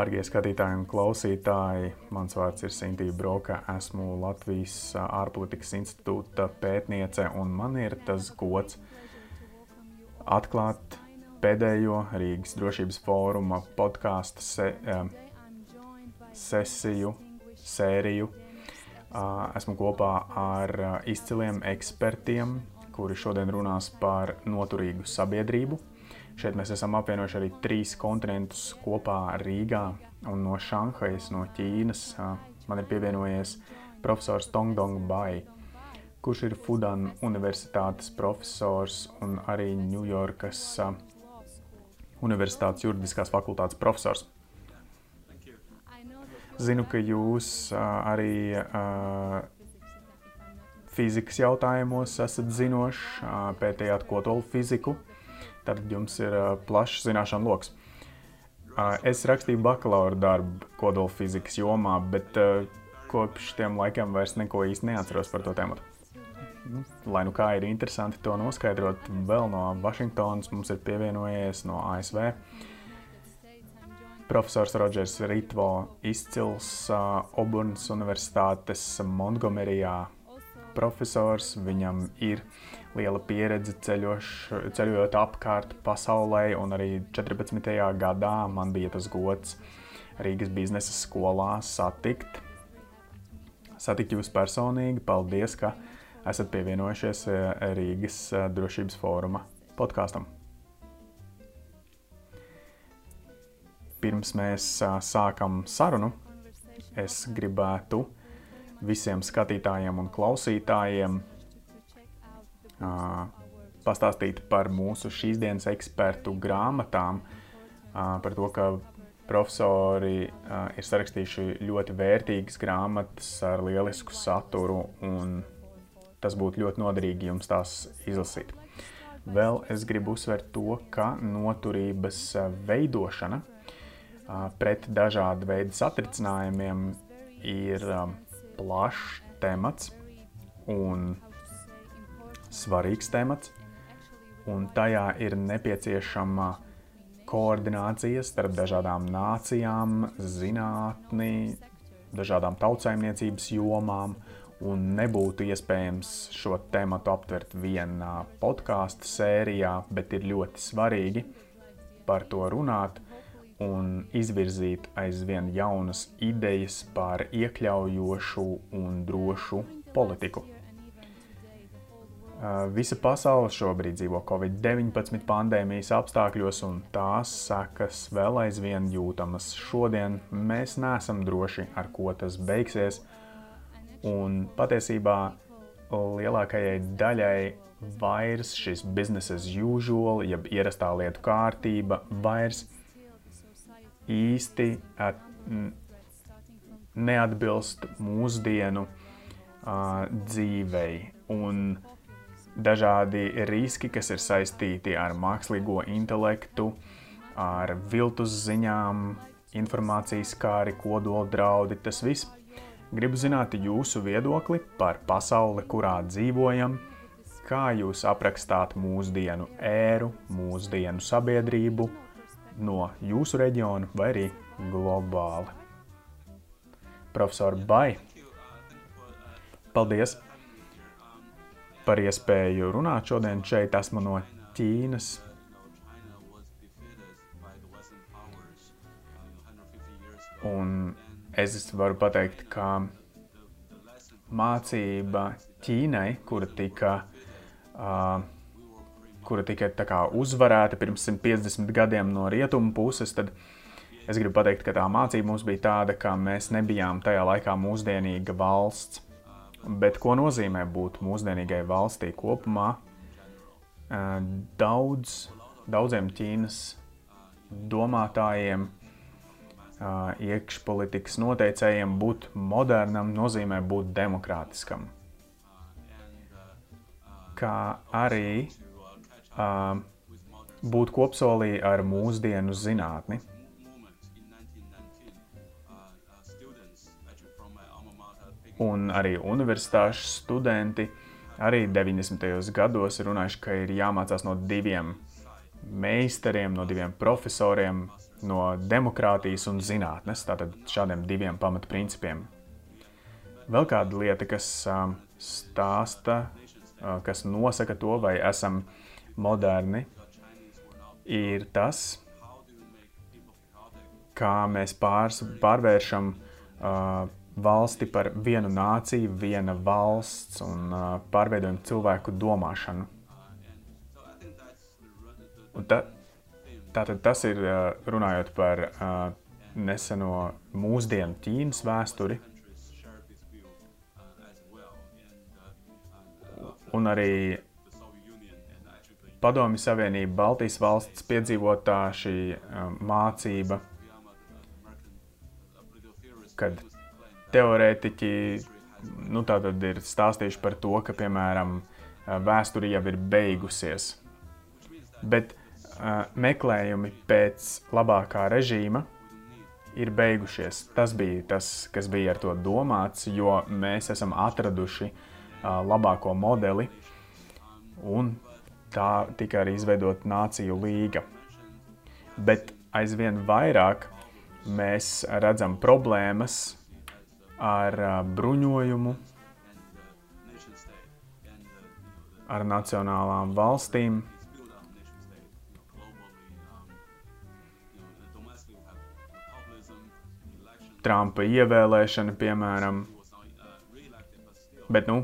Dārgie skatītāji un klausītāji, mans vārds ir Sintīna Broka. Esmu Latvijas ārpolitikas institūta pētniece, un man ir tas gods atklāt pēdējo Rīgas drošības fóruma podkāstu se, sesiju, sēriju. Esmu kopā ar izciliem ekspertiem, kuri šodien runās par noturīgu sabiedrību Šeit mēs esam apvienojuši arī trīs kontinentus kopā Rīgā un no Šanhajas, no Ķīnas. Man ir pievienojies profesors Tongdong Bai, kurš ir Fudan Universitātes profesors un arī Ņujorkas Universitātes juridiskās fakultātes profesors. Zinu, ka jūs arī fizikas jautājumos esat zinoši, pētījāt kodolu fiziku tad jums ir plašs zināšanu lokus. Es rakstīju bakalaura darbu kodolfizikas jomā, bet kopš tiem laikiem vairs neko īsti neatceros par to tēmu. Nu, lai nu kā ir interesanti to noskaidrot, vēl no Vašingtonas mums ir pievienojies no ASV. Profesors Rodžers Ritvo izcils Oburnas Universitātes Montgomerijā profesors. Viņam ir liela pieredze ceļoš, ceļojot apkārt pasaulē, un arī 14. gadā man bija tas gods Rīgas biznesa skolā satikt. Satikt jūs personīgi. Paldies, ka esat pievienojušies eh, Rīgas eh, drošības fóruma podkāstam. Pirms mēs eh, sākam sarunu, es gribētu visiem skatītājiem un klausītājiem pastāstīt par mūsu šīs dienas ekspertu grāmatām, par to, ka profesori ir sarakstījuši ļoti vērtīgas grāmatas ar lielisku saturu, un tas būtu ļoti noderīgi jums tās izlasīt. Vēl es gribu uzsvērt to, ka noturības veidošana pret dažādu veidu satricinājumiem ir plašs temats un svarīgs temats, un tajā ir nepieciešama koordinācija starp dažādām nācijām, zinātni, dažādām tautsājumniecības jomām, un nebūtu iespējams šo tēmatu aptvert vienā podkāstu sērijā, bet ir ļoti svarīgi par to runāt un izvirzīt aizvien jaunas idejas par iekļaujošu un drošu politiku. Visa pasaule šobrīd dzīvo Covid-19 pandēmijas apstākļos, un tās sekas vēl aizvien jūtamas. Šodien mēs neesam droši, ar ko tas beigsies, un patiesībā lielākajai daļai vairs šis business as usual, jeb ierastā lietu kārtība, vairs īsti at, neatbilst mūsdienu uh, dzīvei. Un dažādi riski, kas ir saistīti ar mākslīgo intelektu, ar viltus ziņām, informācijas kāri, kodola draudi, tas viss. Gribu zināt jūsu viedokli par pasauli, kurā dzīvojam, kā jūs aprakstāt mūsdienu ēru, mūsdienu sabiedrību, no jūsu reģiona vai arī globāli. Profesor Bai, paldies par iespēju runāt šodien šeit. Esmu no Ķīnas. Un es varu pateikt, ka mācība Ķīnai, kura tika uh, kura tika kā, uzvarēta pirms 150 gadiem no rietumu puses, tad es gribu pateikt, ka tā mācība mums bija tāda, ka mēs nebijām tajā laikā mūsdienīga valsts. Bet ko nozīmē būt mūsdienīgai valstī kopumā? Daudz, daudziem Ķīnas domātājiem, iekšpolitikas noteicējiem būt modernam nozīmē būt demokrātiskam. Kā arī būt kopsolī ar mūsdienu zinātni. Un arī universitāšu studenti arī 90. gados ir runājuši, ka ir jāmācās no diviem meistariem, no diviem profesoriem no demokrātijas un zinātnes, tātad šādiem diviem pamatprincipiem. Vēl kāda lieta, kas stāsta, uh, kas nosaka to, vai esam moderni, ir tas, kā mēs pārs, pārvēršam uh, valsti par vienu nāciju, viena valsts un uh, pārveidojam cilvēku domāšanu. Un ta, tātad tas ir runājot par uh, neseno mūsdienu Ķīnas vēsturi. Un arī Padomju Savienība, Baltijas valsts piedzīvotā šī um, mācība, kad teorētiķi nu, ir stāstījuši par to, ka, piemēram, vēsture jau ir beigusies. Bet uh, meklējumi pēc labākā režīma ir beigušies. Tas bija tas, kas bija ar to domāts, jo mēs esam atraduši uh, labāko modeli. Un tā tika arī izveidota Nāciju līga. Bet aizvien vairāk mēs redzam problēmas ar bruņojumu, ar nacionālām valstīm. Trumpa ievēlēšana, piemēram. Bet, nu,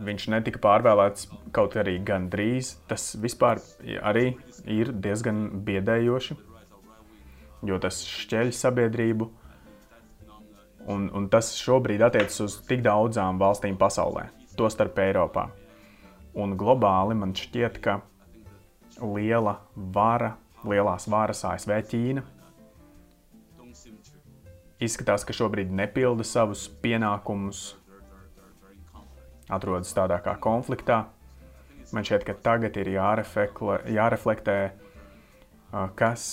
viņš netika pārvēlēts kaut arī gandrīz. Tas vispār arī ir diezgan biedējoši, jo tas šķeļ sabiedrību. Un, un tas šobrīd attiecas uz tik daudzām valstīm pasaulē, tostarp Eiropā. Un globāli man šķiet, ka liela vara, lielās varas ASV Ķīna izskatās, ka šobrīd nepilda savus pienākumus atrodas tādā kā konfliktā. Man šķiet, ka tagad ir jāreflektē, kas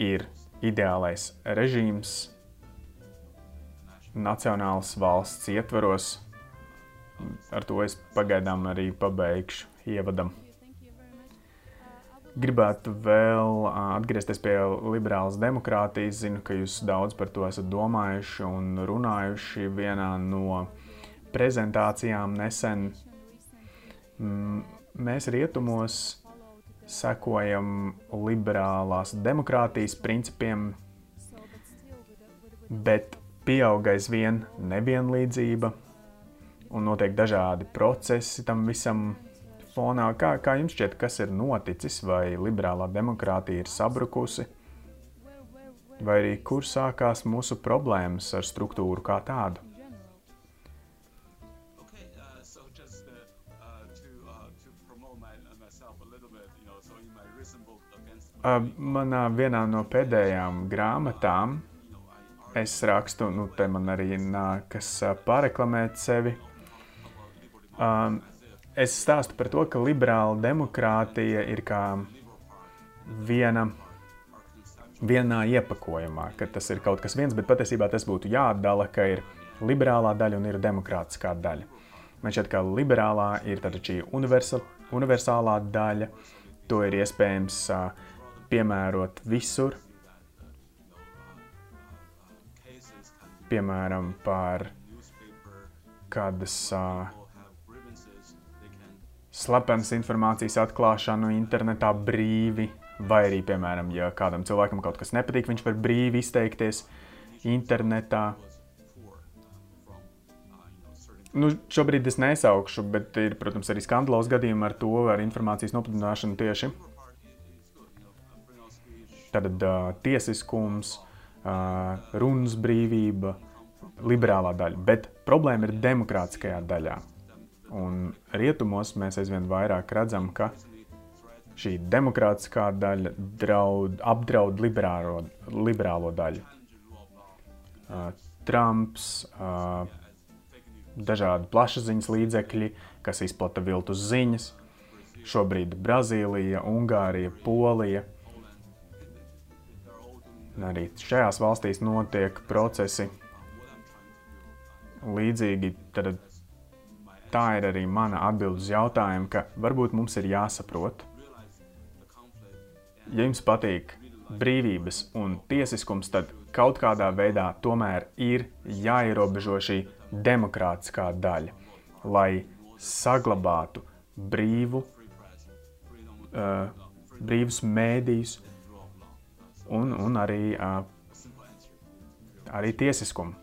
ir ideālais režīms nacionālas valsts ietvaros. Ar to es pagaidām arī pabeigšu ievadam. Gribētu vēl atgriezties pie liberālas demokrātijas. Zinu, ka jūs daudz par to esat domājuši un runājuši vienā no uh, prezentācijām nesen mēs rietumos sekojam liberālās demokrātijas principiem, bet pieaug aizvien nevienlīdzība un notiek dažādi procesi tam visam fonā. Kā, kā jums šķiet, kas ir noticis, vai liberālā demokrātija ir sabrukusi, vai arī kur sākās mūsu problēmas ar struktūru kā tādu? Manā vienā no pēdējām grāmatām es rakstu, nu, te man arī nākas pareklamēt sevi. Um, es stāstu par to, ka liberāla demokrātija ir kā viena, vienā iepakojumā, ka tas ir kaut kas viens, bet patiesībā tas būtu jāatdala, ka ir liberālā daļa un ir demokrātiskā daļa. Man šķiet, ka liberālā ir šī universal, universālā daļa, to ir iespējams uh, piemērot visur. Piemēram, par kādas uh, slepenas informācijas atklāšanu internetā brīvi, vai arī, piemēram, ja kādam cilvēkam kaut kas nepatīk, viņš var brīvi izteikties internetā. Nu, šobrīd es nesaukšu, bet ir, protams, arī skandalozi gadījumi ar to, ar informācijas nopludināšanu tieši Tātad uh, tiesiskums, uh, runas brīvība, liberālā daļa, bet problēma ir demokrātiskajā daļā. Un rietumos mēs aizvien vairāk redzam, ka šī demokrātiskā daļa draud, apdraud liberālo, liberālo daļu. Uh, Trumps, uh, dažādi plašsaziņas līdzekļi, kas izplata viltus ziņas, šobrīd Brazīlija, Ungārija, Polija – Arī šajās valstīs notiek procesi līdzīgi. Tad tā ir arī mana atbilde uz jautājumu, ka varbūt mums ir jāsaprot, ja jums patīk brīvības un tiesiskums, tad kaut kādā veidā tomēr ir jāierobežo šī demokrātiskā daļa, lai saglabātu brīvu, uh, brīvus mēdījus un, un arī, arī tiesiskumu.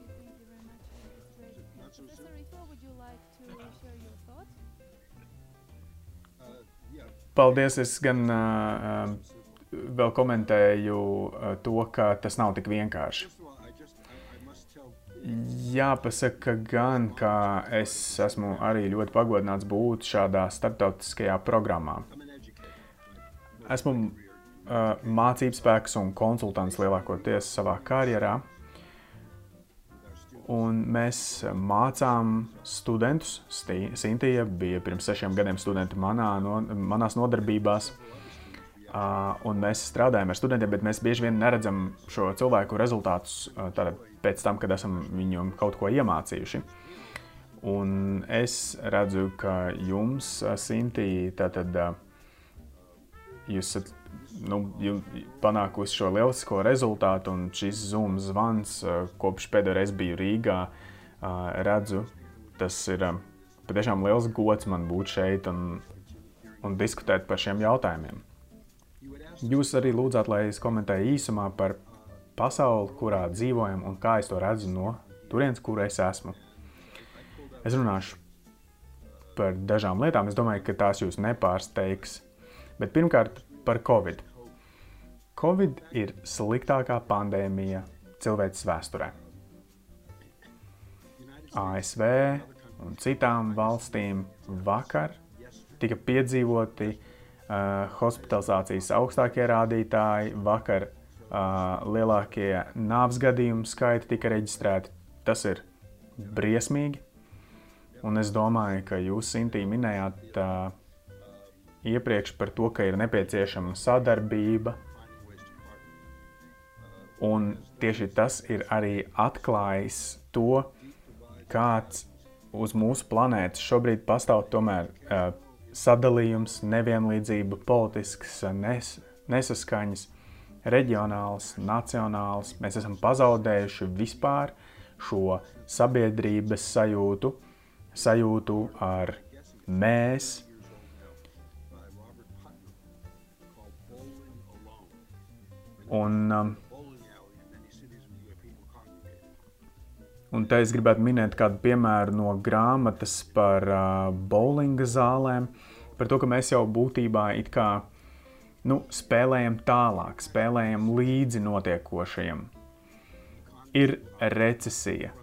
Paldies! Es gan uh, vēl komentēju uh, to, ka tas nav tik vienkārši. Jāpasaka gan, ka es esmu arī ļoti pagodināts būt šādā starptautiskajā programmā. Esmu mācības spēks un konsultants lielākoties savā karjerā. Un mēs mācām studentus. Sintīja bija pirms sešiem gadiem studenti manā, no, manās nodarbībās. Uh, un mēs strādājam ar studentiem, bet mēs bieži vien neredzam šo cilvēku rezultātus uh, pēc tam, kad esam viņu kaut ko iemācījuši. Un es redzu, ka jums, Sintīja, tātad jūs esat nu, panākusi šo lielisko rezultātu, un šis Zoom zvans, kopš pēdējā reizes biju Rīgā, redzu, tas ir patiešām liels gods man būt šeit un, un diskutēt par šiem jautājumiem. Jūs arī lūdzāt, lai es komentēju īsumā par pasauli, kurā dzīvojam un kā es to redzu no turienes, kur es esmu. Es runāšu par dažām lietām. Es domāju, ka tās jūs nepārsteigs. Bet pirmkārt, par Covid. Covid ir sliktākā pandēmija cilvēces vēsturē. ASV un citām valstīm vakar tika piedzīvoti uh, hospitalizācijas augstākie rādītāji, vakar uh, lielākie nāves gadījumu skaiti tika reģistrēti. Tas ir briesmīgi. Un es domāju, ka jūs, Sintī, minējāt uh, iepriekš par to, ka ir nepieciešama sadarbība. Un tieši tas ir arī atklājis to, kāds uz mūsu planētas šobrīd pastāv tomēr uh, sadalījums, nevienlīdzība, politisks nes, nesaskaņas reģionāls, nacionāls. Mēs esam pazaudējuši vispār šo sabiedrības sajūtu, sajūtu ar mēs. Un, um, un te es gribētu minēt kādu piemēru no grāmatas par uh, bowlinga zālēm, par to, ka mēs jau būtībā it kā nu, spēlējam tālāk, spēlējam līdzi notiekošajam. Ir recesija,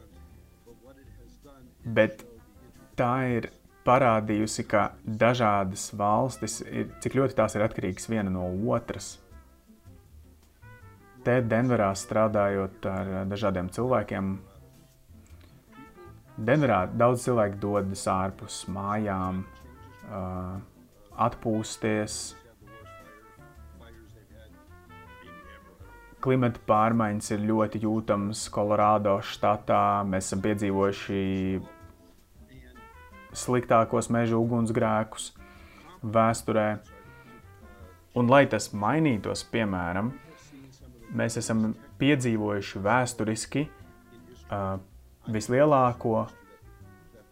bet tā ir parādījusi, ka dažādas valstis, ir, cik ļoti tās ir atkarīgas viena no otras. Te Denverā strādājot ar dažādiem cilvēkiem, Denverā daudz cilvēku dodas ārpus mājām, uh, atpūsties, Klimata pārmaiņas ir ļoti jūtamas Kolorādo štatā. Mēs esam piedzīvojuši sliktākos meža ugunsgrēkus vēsturē. Un, lai tas mainītos, piemēram, mēs esam piedzīvojuši vēsturiski uh, vislielāko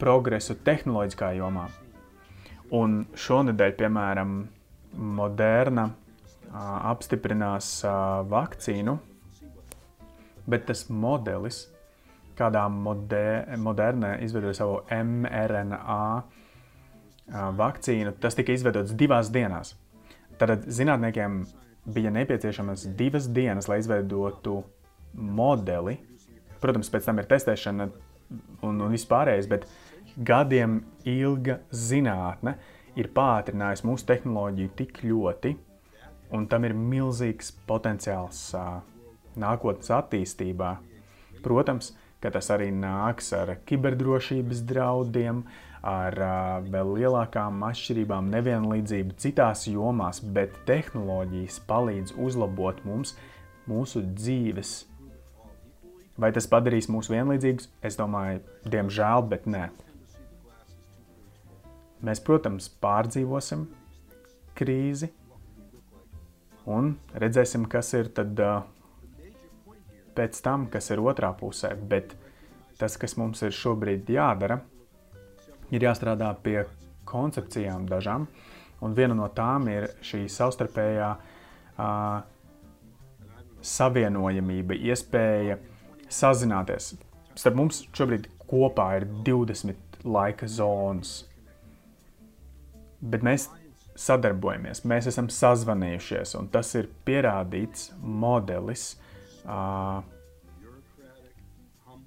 progresu tehnoloģiskā jomā. Un šonadēļ, piemēram, Moderna apstiprinās vakcīnu, bet tas modelis, kādā modē, modernē izveidoja savu mRNA vakcīnu, tas tika izveidots divās dienās. Tad zinātniekiem bija nepieciešamas divas dienas, lai izveidotu modeli. Protams, pēc tam ir testēšana un, un vispārējais, bet gadiem ilga zinātne ir pātrinājusi mūsu tehnoloģiju tik ļoti, un tam ir milzīgs potenciāls uh, nākotnes attīstībā. Protams, ka tas arī nāks ar kiberdrošības draudiem, ar vēl lielākām atšķirībām, nevienlīdzību citās jomās, bet tehnoloģijas palīdz uzlabot mums mūsu dzīves. Vai tas padarīs mūs vienlīdzīgus? Es domāju, diemžēl, bet nē. Mēs, protams, pārdzīvosim krīzi, Un redzēsim, kas ir tad pēc tam, kas ir otrā pusē. Bet tas, kas mums ir šobrīd jādara, ir jāstrādā pie koncepcijām dažām. Un viena no tām ir šī savstarpējā uh, savienojamība, iespēja sazināties. Starp mums šobrīd kopā ir 20 laika zonas. Bet mēs sadarbojamies, mēs esam sazvanījušies, un tas ir pierādīts modelis, uh,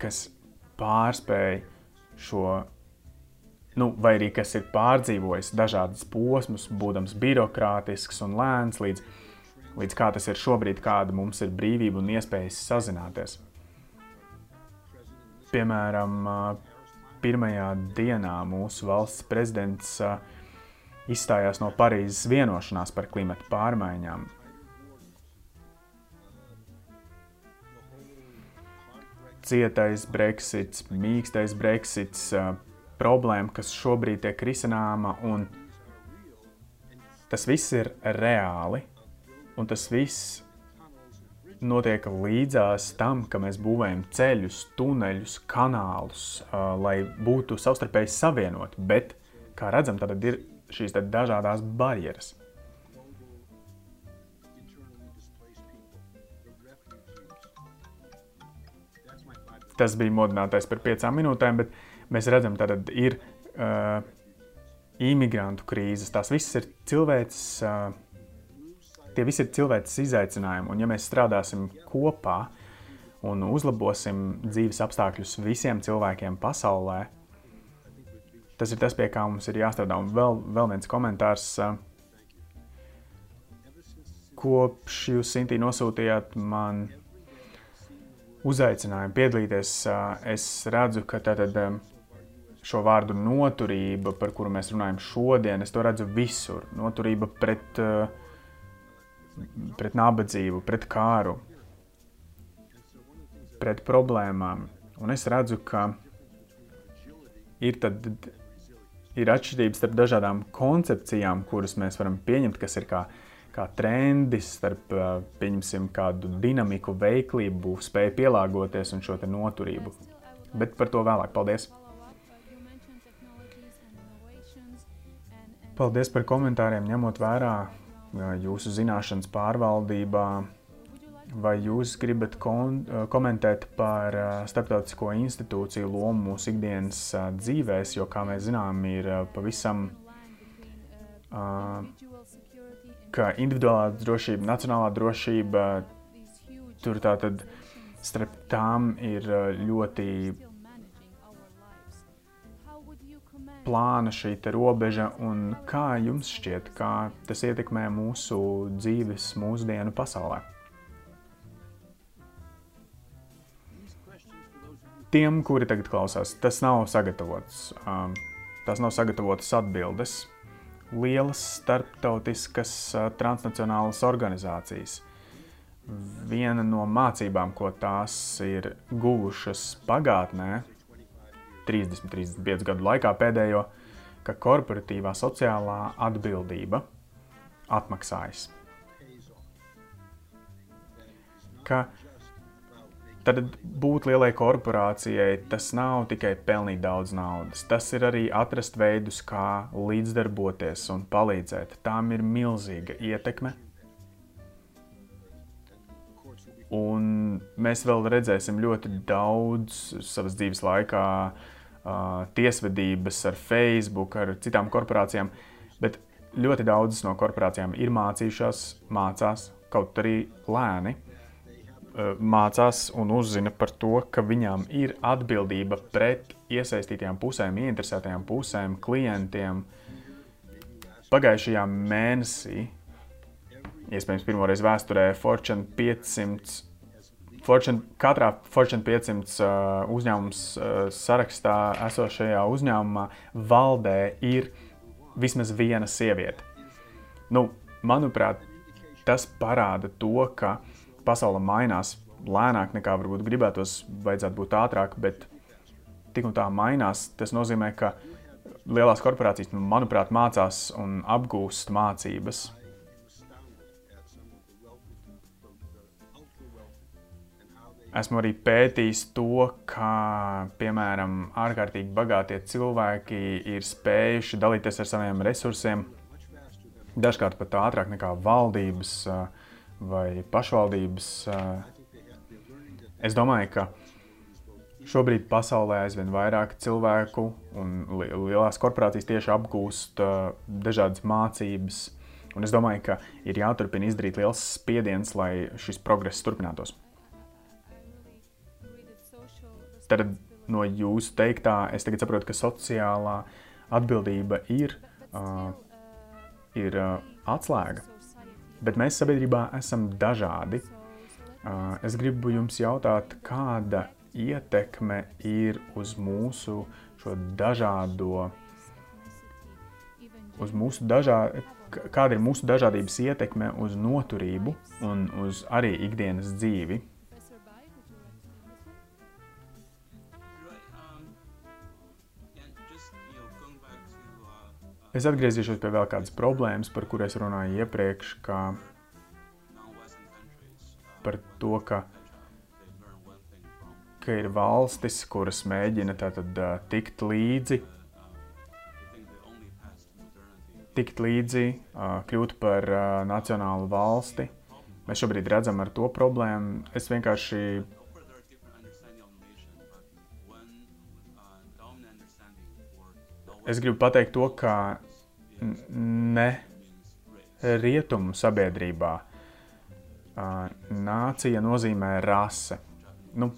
kas pārspēj šo, nu, vai arī kas ir pārdzīvojis dažādas posmus, būdams birokrātisks un lēns, līdz, līdz kā tas ir šobrīd, kāda mums ir brīvība un iespējas sazināties. Piemēram, pirmajā dienā mūsu valsts prezidents izstājās no Parīzes vienošanās par klimatu pārmaiņām. cietais Brexits, mīkstais Brexits, problēma, kas šobrīd tiek risināma, un tas viss ir reāli, un tas viss notiek līdzās tam, ka mēs būvējam ceļus, tuneļus, kanālus, lai būtu savstarpēji savienoti, bet, kā redzam, tad ir šīs dažādas barjeras. tas bija modinātais par piecām minūtēm, bet mēs redzam, ka ir uh, imigrantu krīzes. Tās visas ir cilvēks, uh, tie visi ir cilvēks izaicinājumi. Un ja mēs strādāsim kopā un uzlabosim dzīves apstākļus visiem cilvēkiem pasaulē, tas ir tas, pie kā mums ir jāstrādā. Un vēl, vēl viens komentārs. Kopš jūs, Sintī, nosūtījāt man uzaicinājumu piedalīties, es redzu, ka tātad šo vārdu noturība, par kuru mēs runājam šodien, es to redzu visur. Noturība pret, pret nabadzību, pret kāru, pret problēmām. Un es redzu, ka ir, tad, ir atšķirības starp dažādām koncepcijām, kuras mēs varam pieņemt, kas ir kā kā trendis starp, pieņemsim, kādu dinamiku, veiklību, spēju pielāgoties un šo noturību. Bet par to vēlāk. Paldies! Paldies par komentāriem, ņemot vērā jūsu zināšanas pārvaldībā. Vai jūs gribat komentēt par starptautisko institūciju lomu mūsu ikdienas dzīvēs, jo, kā mēs zinām, ir pavisam ka individuālā drošība, nacionālā drošība, tur tā tad starp tām ir ļoti plāna šī robeža, un kā jums šķiet, kā tas ietekmē mūsu dzīves, mūsdienu pasaulē? Tiem, kuri tagad klausās, tas nav sagatavots. Um, tas nav sagatavotas atbildes lielas starptautiskas transnacionālas organizācijas. Viena no mācībām, ko tās ir guvušas pagātnē, 30-35 gadu laikā pēdējo, ka korporatīvā sociālā atbildība atmaksājas. Ka Tad būt lielai korporācijai tas nav tikai pelnīt daudz naudas, tas ir arī atrast veidus, kā līdzdarboties un palīdzēt. Tām ir milzīga ietekme. Un mēs vēl redzēsim ļoti daudz savas dzīves laikā uh, tiesvedības ar Facebook, ar citām korporācijām, bet ļoti daudzas no korporācijām ir mācījušās, mācās kaut arī lēni mācās un uzzina par to, ka viņām ir atbildība pret iesaistītajām pusēm, ieinteresētajām pusēm, klientiem. Pagājušajā mēnesī, iespējams, pirmoreiz vēsturē, Fortune 500, Fortune, katrā Fortune 500 uh, uzņēmums uh, sarakstā esošajā uzņēmumā valdē ir vismaz viena sieviete. Nu, manuprāt, tas parāda to, ka pasaule mainās lēnāk nekā varbūt gribētos, vajadzētu būt ātrāk, bet tik un tā mainās. Tas nozīmē, ka lielās korporācijas, manuprāt, mācās un apgūst mācības. Esmu arī pētījis to, kā, piemēram, ārkārtīgi bagātie cilvēki ir spējuši dalīties ar saviem resursiem, dažkārt pat ātrāk nekā valdības vai pašvaldības. Es domāju, ka šobrīd pasaulē aizvien vairāk cilvēku un lielās korporācijas tieši apgūst dažādas mācības. Un es domāju, ka ir jāturpina izdarīt liels spiediens, lai šis progress turpinātos. Tad no jūsu teiktā es tagad saprotu, ka sociālā atbildība ir uh, ir uh, atslēga. Bet mēs sabiedrībā esam dažādi. Uh, es gribu jums jautāt, kāda ietekme ir uz mūsu šo dažādo, uz mūsu dažā, kāda ir mūsu dažādības ietekme uz noturību un uz arī ikdienas dzīvi. Es atgriezīšos pie vēl kādas problēmas, par kurām es runāju iepriekš, kā par to, ka, ka ir valstis, kuras mēģina tātad uh, tikt līdzi, tikt līdzi, uh, kļūt par uh, nacionālu valsti. Mēs šobrīd redzam ar to problēmu. Es vienkārši es gribu pateikt to, ka ne rietumu sabiedrībā nācija nozīmē rase. Nu,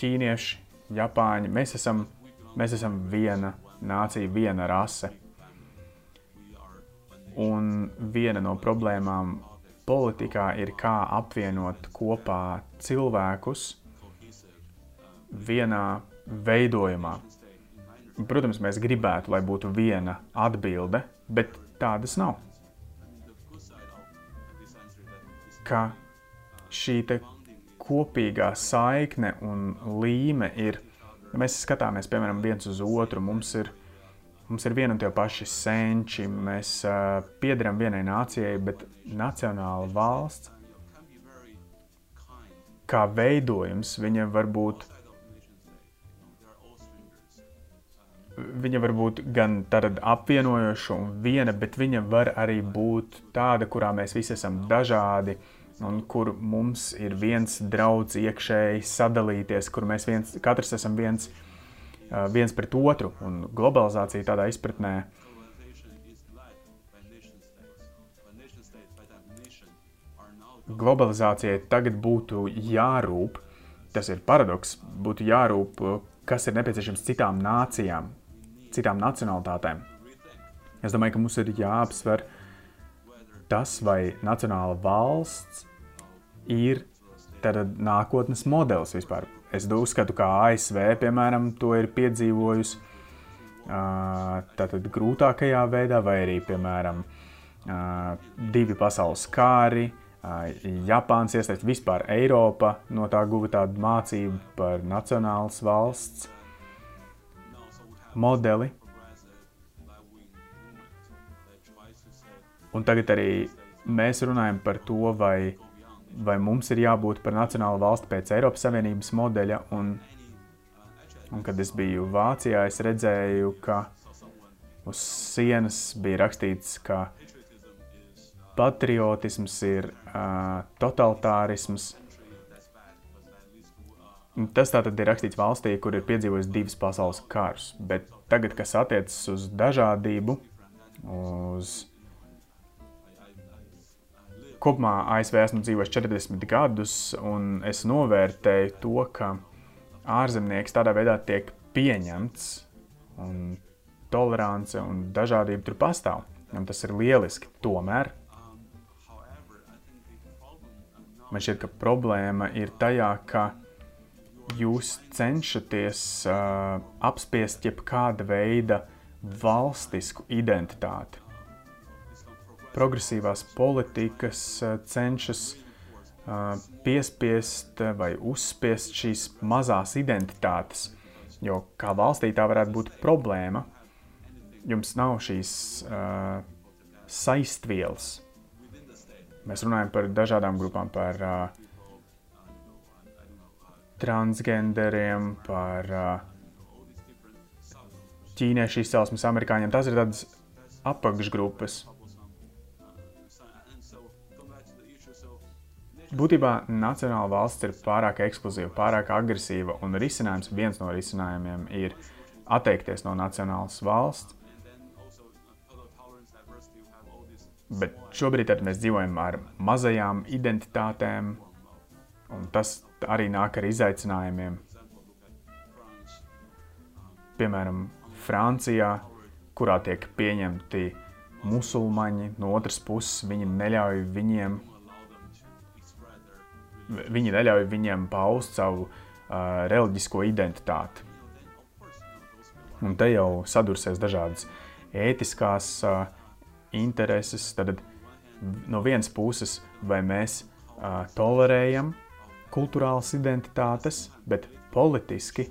ķīnieši, japāņi, mēs esam, mēs esam viena nācija, viena rase. Un viena no problēmām politikā ir, kā apvienot kopā cilvēkus vienā veidojumā. Protams, mēs gribētu, lai būtu viena atbilde, bet tādas nav. Ka šī kopīgā saikne un līme ir, ja mēs skatāmies piemēram viens uz otru, mums ir, mums ir viena un tie paši senči, mēs uh, piederam vienai nācijai, bet nacionāla valsts kā veidojums, viņa var būt viņa var būt gan apvienojoša un viena, bet viņa var arī būt tāda, kurā mēs visi esam dažādi un kur mums ir viens draudz iekšēji sadalīties, kur mēs viens, katrs esam viens, viens pret otru. Un globalizācija tādā izpratnē globalizācijai tagad būtu jārūp, tas ir paradoks, būtu jārūp, kas ir nepieciešams citām nācijām, citām nacionalitātēm. Es domāju, ka mums ir jāapsver tas, vai nacionāla valsts ir nākotnes modelis vispār. Es uzskatu, ka ASV, piemēram, to ir piedzīvojusi tātad grūtākajā veidā, vai arī, piemēram, divi pasaules kāri, Japāns iesaist vispār Eiropa no tā guva tādu mācību par nacionālas valsts modeli. Un tagad arī mēs runājam par to, vai, vai mums ir jābūt par nacionālu valsti pēc Eiropas Savienības modeļa. Un, un kad es biju Vācijā, es redzēju, ka uz sienas bija rakstīts, ka patriotisms ir uh, totalitārisms, Tas tātad ir rakstīts valstī, kur ir piedzīvojis divas pasaules karus. Bet tagad, kas attiecas uz dažādību, uz kopumā ASV esmu dzīvojis 40 gadus, un es novērtēju to, ka ārzemnieks tādā veidā tiek pieņemts, un tolerance un dažādība tur pastāv. Un tas ir lieliski. Tomēr man šķiet, ka problēma ir tajā, ka jūs cenšaties uh, apspiest jebkāda veida valstisku identitāti. Progresīvās politikas cenšas uh, piespiest vai uzspiest šīs mazās identitātes, jo kā valstī tā varētu būt problēma. Jums nav šīs uh, saistvielas. Mēs runājam par dažādām grupām, par uh, transgenderiem, par ķīniešu izcelsmes amerikāņiem. Tas ir tādas apakšgrupas. Būtībā nacionāla valsts ir pārāk ekskluzīva, pārāk agresīva, un risinājums, viens no risinājumiem ir atteikties no nacionālas valsts. Bet šobrīd mēs dzīvojam ar mazajām identitātēm, un tas arī nāk ar izaicinājumiem. Piemēram, Francijā, kurā tiek pieņemti musulmaņi, no otras puses viņi neļauj viņiem viņi neļauj viņiem paust savu uh, reliģisko identitāti. Un te jau sadursies dažādas ētiskās uh, intereses. Tad no vienas puses, vai mēs uh, tolerējam kultūrālas identitātes, bet politiski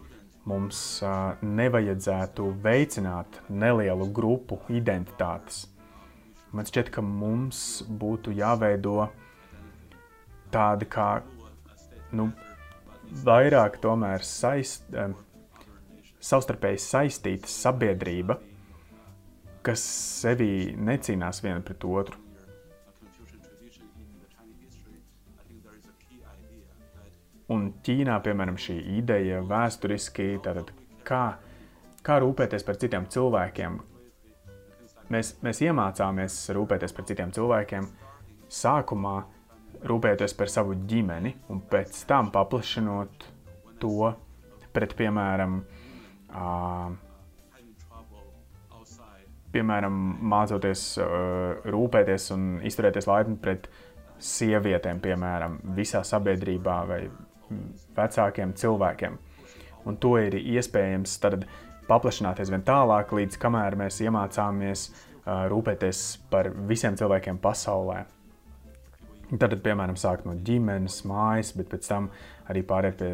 mums nevajadzētu veicināt nelielu grupu identitātes. Man šķiet, ka mums būtu jāveido tāda kā nu, vairāk tomēr saist, savstarpēji saistīta sabiedrība, kas sevi necīnās viena pret otru. Un Ķīnā, piemēram, šī ideja vēsturiski, tātad kā, kā rūpēties par citiem cilvēkiem. Mēs, mēs iemācāmies rūpēties par citiem cilvēkiem sākumā, rūpēties par savu ģimeni un pēc tam paplašinot to pret, piemēram, uh, piemēram mācoties uh, rūpēties un izturēties laipni pret sievietēm, piemēram, visā sabiedrībā vai vecākiem cilvēkiem. Un to ir iespējams tad paplašināties vien tālāk, līdz kamēr mēs iemācāmies rūpēties par visiem cilvēkiem pasaulē. Tad, piemēram, sākt no ģimenes, mājas, bet pēc tam arī pāriet pie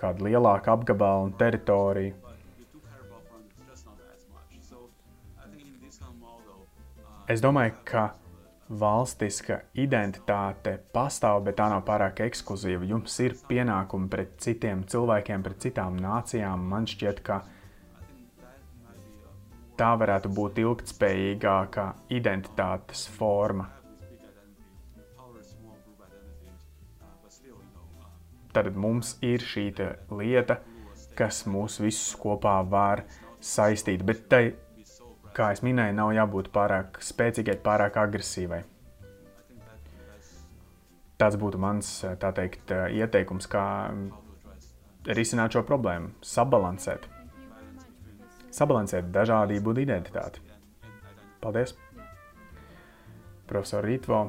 kāda lielāka apgabala un teritorija. Es domāju, ka valstiska identitāte pastāv, bet tā nav pārāk ekskluzīva. Jums ir pienākumi pret citiem cilvēkiem, pret citām nācijām. Man šķiet, ka tā varētu būt ilgtspējīgāka identitātes forma. tad mums ir šī lieta, kas mūs visus kopā var saistīt. Bet tai, kā jau minēju, nav jābūt pārāk spēcīgai, pārāk agresīvai. Tas būtu mans teikt, ieteikums, kā risināt šo problēmu, sabalansēt. Sabalansēt dažādību un identitāti. Paldies! Profesor Rītvo,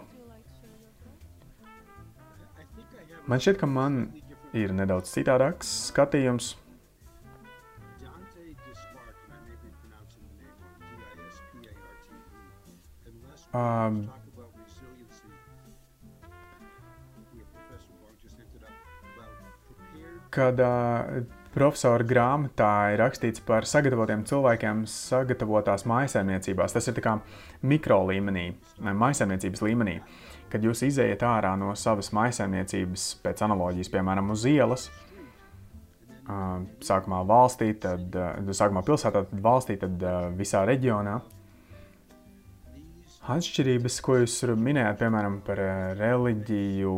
Man šķiet, ka man ir nedaudz citādāks skatījums. Um, kad uh, profesora grāmatā ir rakstīts par sagatavotiem cilvēkiem sagatavotās maisaimniecībās. Tas ir kā mikro līmenī, maisaimniecības līmenī. Uh, kad jūs izējat ārā no savas maisaimniecības, pēc analoģijas, piemēram, uz ielas, sākumā valstī, tad sākumā pilsētā, tad valstī, tad visā reģionā. Atšķirības, ko jūs minējāt, piemēram, par reliģiju,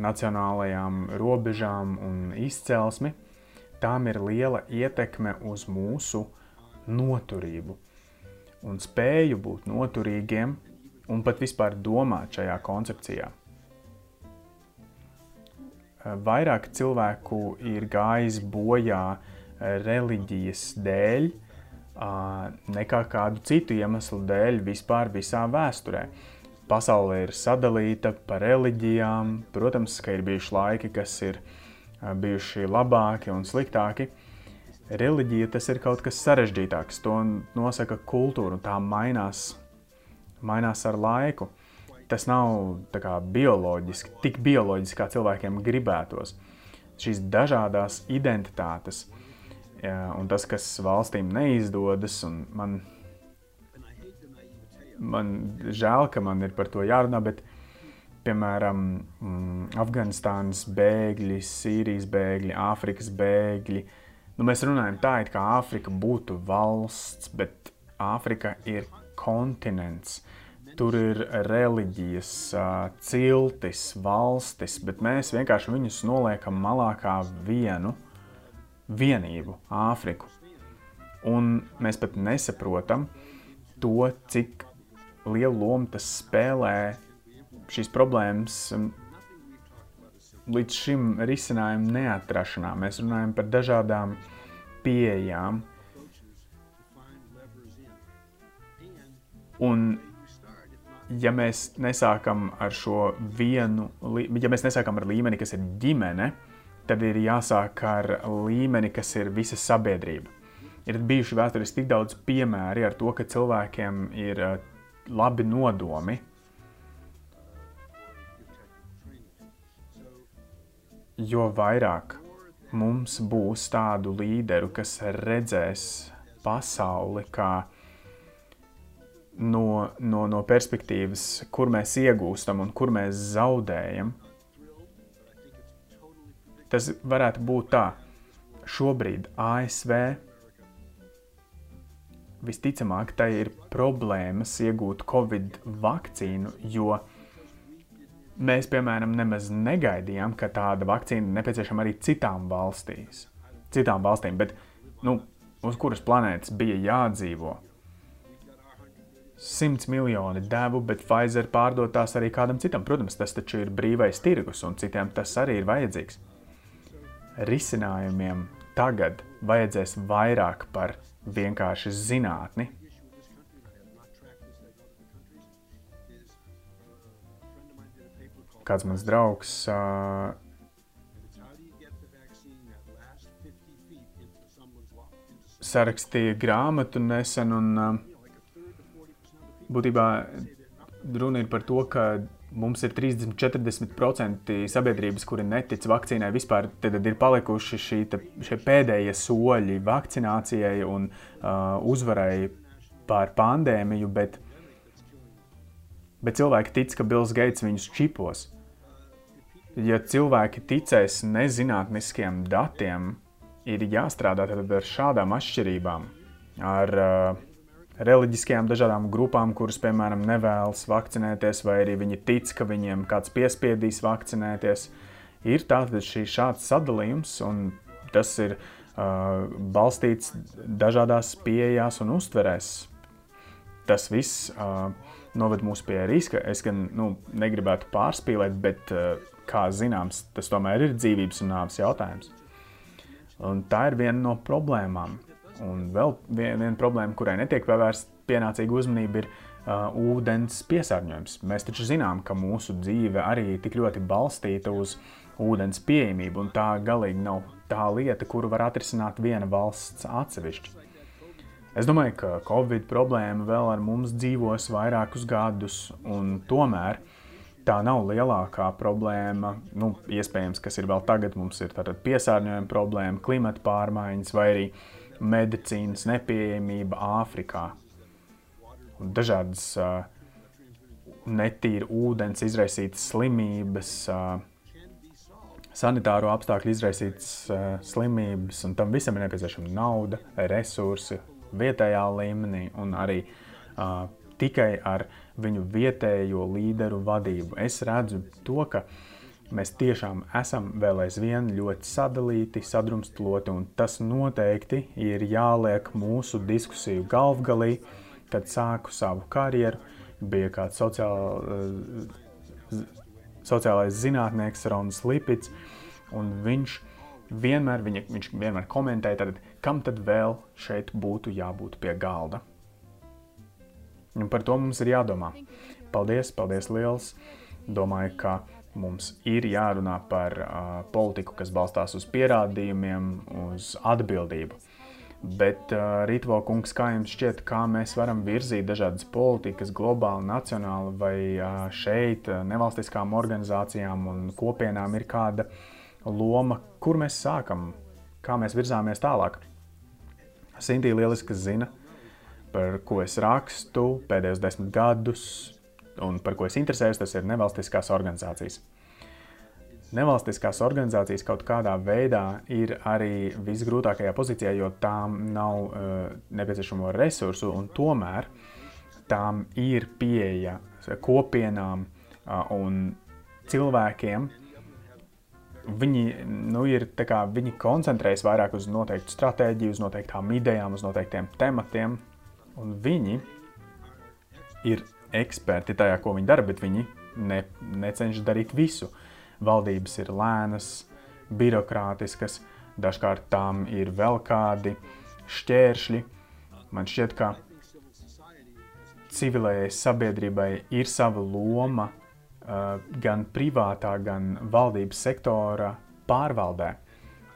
nacionālajām robežām un izcelsmi, tām ir liela ietekme uz mūsu noturību un spēju būt noturīgiem un pat vispār domāt šajā koncepcijā. Vairāk cilvēku ir gājis bojā reliģijas dēļ, nekā kādu citu iemeslu dēļ vispār visā vēsturē. Pasaule ir sadalīta pa reliģijām, protams, ka ir bijuši laiki, kas ir bijuši labāki un sliktāki. Reliģija tas ir kaut kas sarežģītāks, to nosaka kultūra, un tā mainās mainās ar laiku. Tas nav kā, bioloģiski, tik bioloģiski, kā cilvēkiem gribētos. Šīs dažādas identitātes jā, un tas, kas valstīm neizdodas, un man, man žēl, ka man ir par to jārunā, bet piemēram, mm, Afganistānas bēgļi, Sīrijas bēgļi, Āfrikas bēgļi. Nu, mēs runājam tā, it kā Āfrika būtu valsts, bet Āfrika ir kontinents. Tur ir reliģijas, ciltis, valstis, bet mēs vienkārši viņus noliekam malā kā vienu vienību, Āfriku. Un mēs pat nesaprotam to, cik lielu lomu tas spēlē šīs problēmas um, līdz šim risinājumu neatrašanā. Mēs runājam par dažādām pieejām. Un, ja mēs nesākam ar šo vienu, ja mēs nesākam ar līmeni, kas ir ģimene, tad ir jāsāk ar līmeni, kas ir visa sabiedrība. Ir bijuši vēsturiski tik daudz piemēri ar to, ka cilvēkiem ir uh, labi nodomi, jo vairāk mums būs tādu līderu, kas redzēs pasauli kā no, no, no perspektīvas, kur mēs iegūstam un kur mēs zaudējam. Tas varētu būt tā. Šobrīd ASV visticamāk tai ir problēmas iegūt Covid vakcīnu, jo Mēs, piemēram, nemaz negaidījām, ka tāda vakcīna nepieciešama arī citām valstīs. Citām valstīm, bet nu, uz kuras planētas bija jādzīvo. Simts miljoni devu, bet Pfizer pārdod tās arī kādam citam. Protams, tas taču ir brīvais tirgus, un citiem tas arī ir vajadzīgs. Risinājumiem tagad vajadzēs vairāk par vienkārši zinātni, kāds mans draugs uh, sarakstīja grāmatu nesen, un uh, būtībā runa ir par to, ka mums ir 30-40% sabiedrības, kuri netic vakcīnai vispār. Tad ir palikuši šī, te, šie pēdējie soļi vakcinācijai un uh, uzvarai pār pandēmiju, bet bet cilvēki tic, ka Bills Gates viņus čipos. Ja cilvēki ticēs nezinātniskiem datiem, ir jāstrādā ar šādām atšķirībām, ar uh, reliģiskajām dažādām grupām, kuras, piemēram, nevēlas vakcinēties, vai arī viņi tic, ka viņiem kāds piespiedīs vakcinēties. Ir tātad šī šāds sadalījums, un tas ir uh, balstīts dažādās pieejās un uztverēs. Tas viss uh, noved mūs pie riska. Es gan nu, negribētu pārspīlēt, bet, eh, kā zināms, tas tomēr ir dzīvības un nāves jautājums. Un tā ir viena no problēmām. Un vēl viena, viena problēma, kurai netiek pievērsta pienācīga uzmanība, ir uh, ūdens piesārņojums. Mēs taču zinām, ka mūsu dzīve arī tik ļoti balstīta uz ūdens pieejamību, un tā galīgi nav tā lieta, kuru var atrisināt viena valsts atsevišķi. Es domāju, ka Covid problēma vēl ar mums dzīvos vairākus gadus, un tomēr tā nav lielākā problēma. Nu, iespējams, kas ir vēl tagad, mums ir piesārņojuma problēma, klimata pārmaiņas vai arī medicīnas nepieejamība Āfrikā. Un dažādas uh, netīra ūdens izraisītas slimības, uh, sanitāro apstākļu izraisītas uh, slimības, un tam visam ir nepieciešama nauda, resursi, vietējā līmenī un arī uh, tikai ar viņu vietējo līderu vadību. Es redzu to, ka mēs tiešām esam vēl aizvien ļoti sadalīti, sadrumstaloti, un tas noteikti ir jāliek mūsu diskusiju galvgalī, kad sāku savu karjeru. Bija kāds sociāl, sociālais zinātnieks Rons Lipits, un viņš vienmēr, viņa, viņš vienmēr komentēja, tad, kam tad vēl šeit būtu jābūt pie galda. Un par to mums ir jādomā. Paldies, paldies liels! Domāju, ka mums ir jārunā par uh, politiku, kas balstās uz pierādījumiem, uz atbildību. Bet, uh, Rītvo kungs, kā jums šķiet, kā mēs varam virzīt dažādas politikas globāli, nacionāli vai uh, šeit nevalstiskām organizācijām un kopienām ir kāda loma, kur mēs sākam, kā mēs virzāmies tālāk. Sintīna lieliski zina, par ko es rakstu pēdējos desmit gadus. Un par ko es interesējos, tas ir nevalstiskās organizācijas. Nevalstiskās organizācijas kaut kādā veidā ir arī visgrūtākajā pozīcijā, jo tām nav uh, nepieciešamo resursu, un tomēr tām ir pieeja kopienām uh, un cilvēkiem. Viņi, nu, ir, kā, viņi koncentrējas vairāk uz noteiktu stratēģiju, uz noteiktām idejām, uz noteiktiem tematiem, un viņi ir eksperti tajā, ko viņi dara, bet viņi ne, necenšas darīt visu. Valdības ir lēnas, birokrātiskas, dažkārt tām ir vēl kādi šķēršļi. Man šķiet, ka civilējai sabiedrībai ir sava loma gan privātā, gan valdības sektora pārvaldē.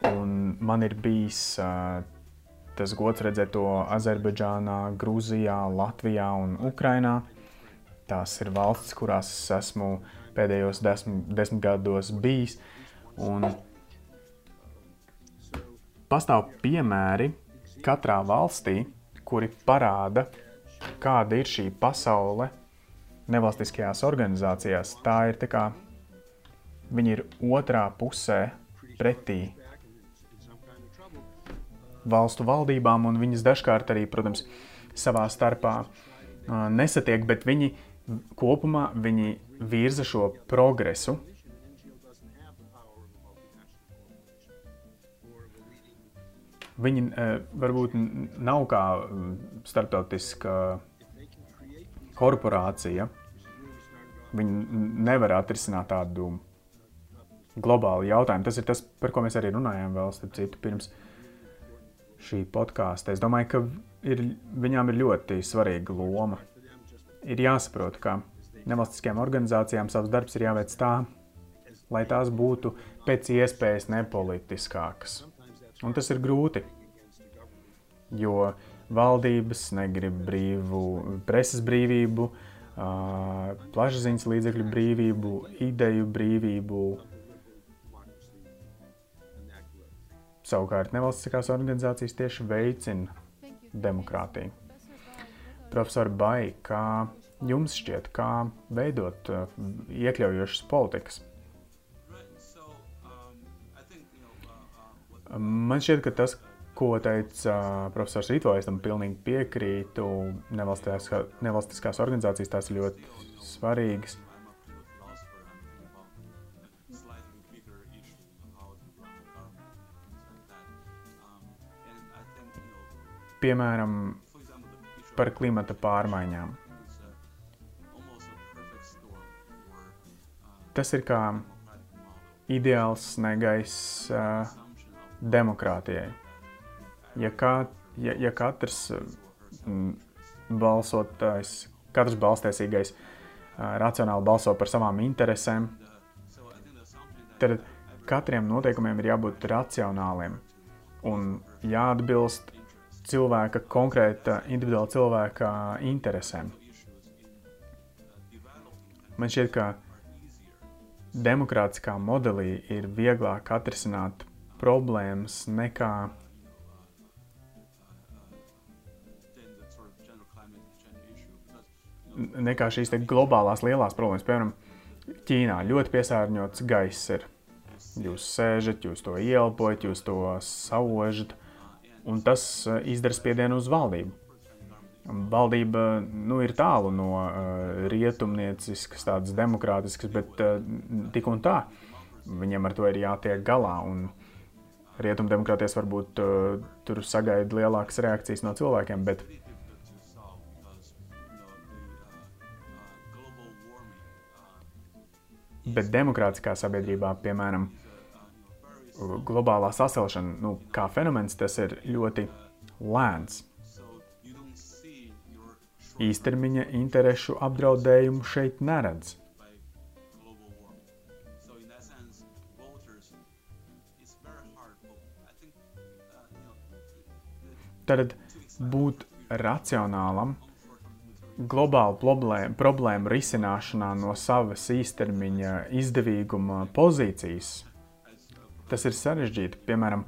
Un man ir bijis tas gods redzēt to Azerbaidžānā, Grūzijā, Latvijā un Ukrainā. Tās ir valstis, kurās es esmu pēdējos desmit, desmit gados bijis. Un pastāv piemēri katrā valstī, kuri parāda, kāda ir šī pasaule nevalstiskajās organizācijās. Tā ir tā kā viņi ir otrā pusē pretī valstu valdībām, un viņas dažkārt arī, protams, savā starpā uh, nesatiek, bet viņi kopumā viņi virza šo progresu. Viņi e, varbūt nav kā starptautiska korporācija. Viņi nevar atrisināt tādu globālu jautājumu. Tas ir tas, par ko mēs arī runājām vēl, starp citu, pirms šī podkāsta. Es domāju, ka ir, viņām ir ļoti svarīga loma ir jāsaprot, ka nevalstiskajām organizācijām savs darbs ir jāveic tā, lai tās būtu pēc iespējas nepolitiskākas. Un tas ir grūti, jo valdības negrib brīvu preses brīvību, plašsaziņas līdzekļu brīvību, ideju brīvību. Savukārt nevalstiskās organizācijas tieši veicina demokrātiju. Profesor Bai, kā jums šķiet, kā veidot uh, iekļaujošas politikas? Man šķiet, ka tas, ko teica uh, profesors Rīto, es tam pilnīgi piekrītu. Nevalstiskās, nevalstiskās organizācijas tās ir ļoti svarīgas. Piemēram, par klimata pārmaiņām. Tas ir kā ideāls sniegais uh, demokrātijai. Ja, kā, ja, ja katrs mm, balsotājs, katrs balstiesīgais uh, racionāli balso par savām interesēm, tad katriem noteikumiem ir jābūt racionāliem un jāatbilst cilvēka, konkrēta individuāla cilvēka interesēm. Man šķiet, ka demokrātiskā modelī ir vieglāk atrisināt problēmas nekā nekā šīs globālās lielās problēmas. Piemēram, Ķīnā ļoti piesārņots gaiss ir. Jūs sēžat, jūs to ieelpojat, jūs to saužat un tas eh, izdara spiedienu uz valdību. Valdība nu, ir tālu no uh, rietumnieciskas, tādas demokrātiskas, bet uh, tik un tā viņiem ar to ir jātiek galā. Rietumdemokrātijas varbūt uh, tur sagaida lielākas reakcijas no cilvēkiem, bet Bet demokrātiskā sabiedrībā, piemēram, globālā sasilšana, nu, kā fenomens, tas ir ļoti lēns. Īstermiņa interešu apdraudējumu šeit neredz. Tad būt racionālam, globālu problēmu, problēmu risināšanā no savas īstermiņa izdevīguma pozīcijas tas ir sarežģīti. Piemēram,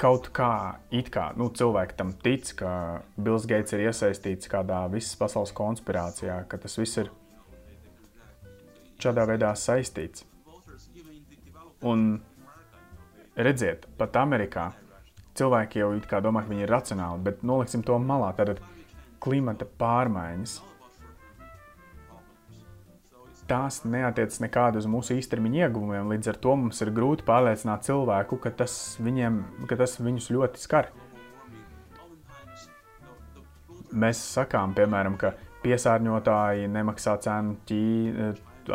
kaut kā, kā nu, cilvēki tam tic, ka Bills Gates ir iesaistīts kādā visas pasaules konspirācijā, ka tas viss ir šādā veidā saistīts. Un redziet, pat Amerikā cilvēki jau domā, ka viņi ir racionāli, bet noliksim to malā. Tad klimata pārmaiņas. Tās neatiecas nekādu uz mūsu īstermiņa ieguvumiem. Līdz ar to mums ir grūti pārliecināt cilvēku, ka tas, viņiem, ka tas viņus ļoti skar. Mēs sakām, piemēram, ka piesārņotāji nemaksā cenu, ķī,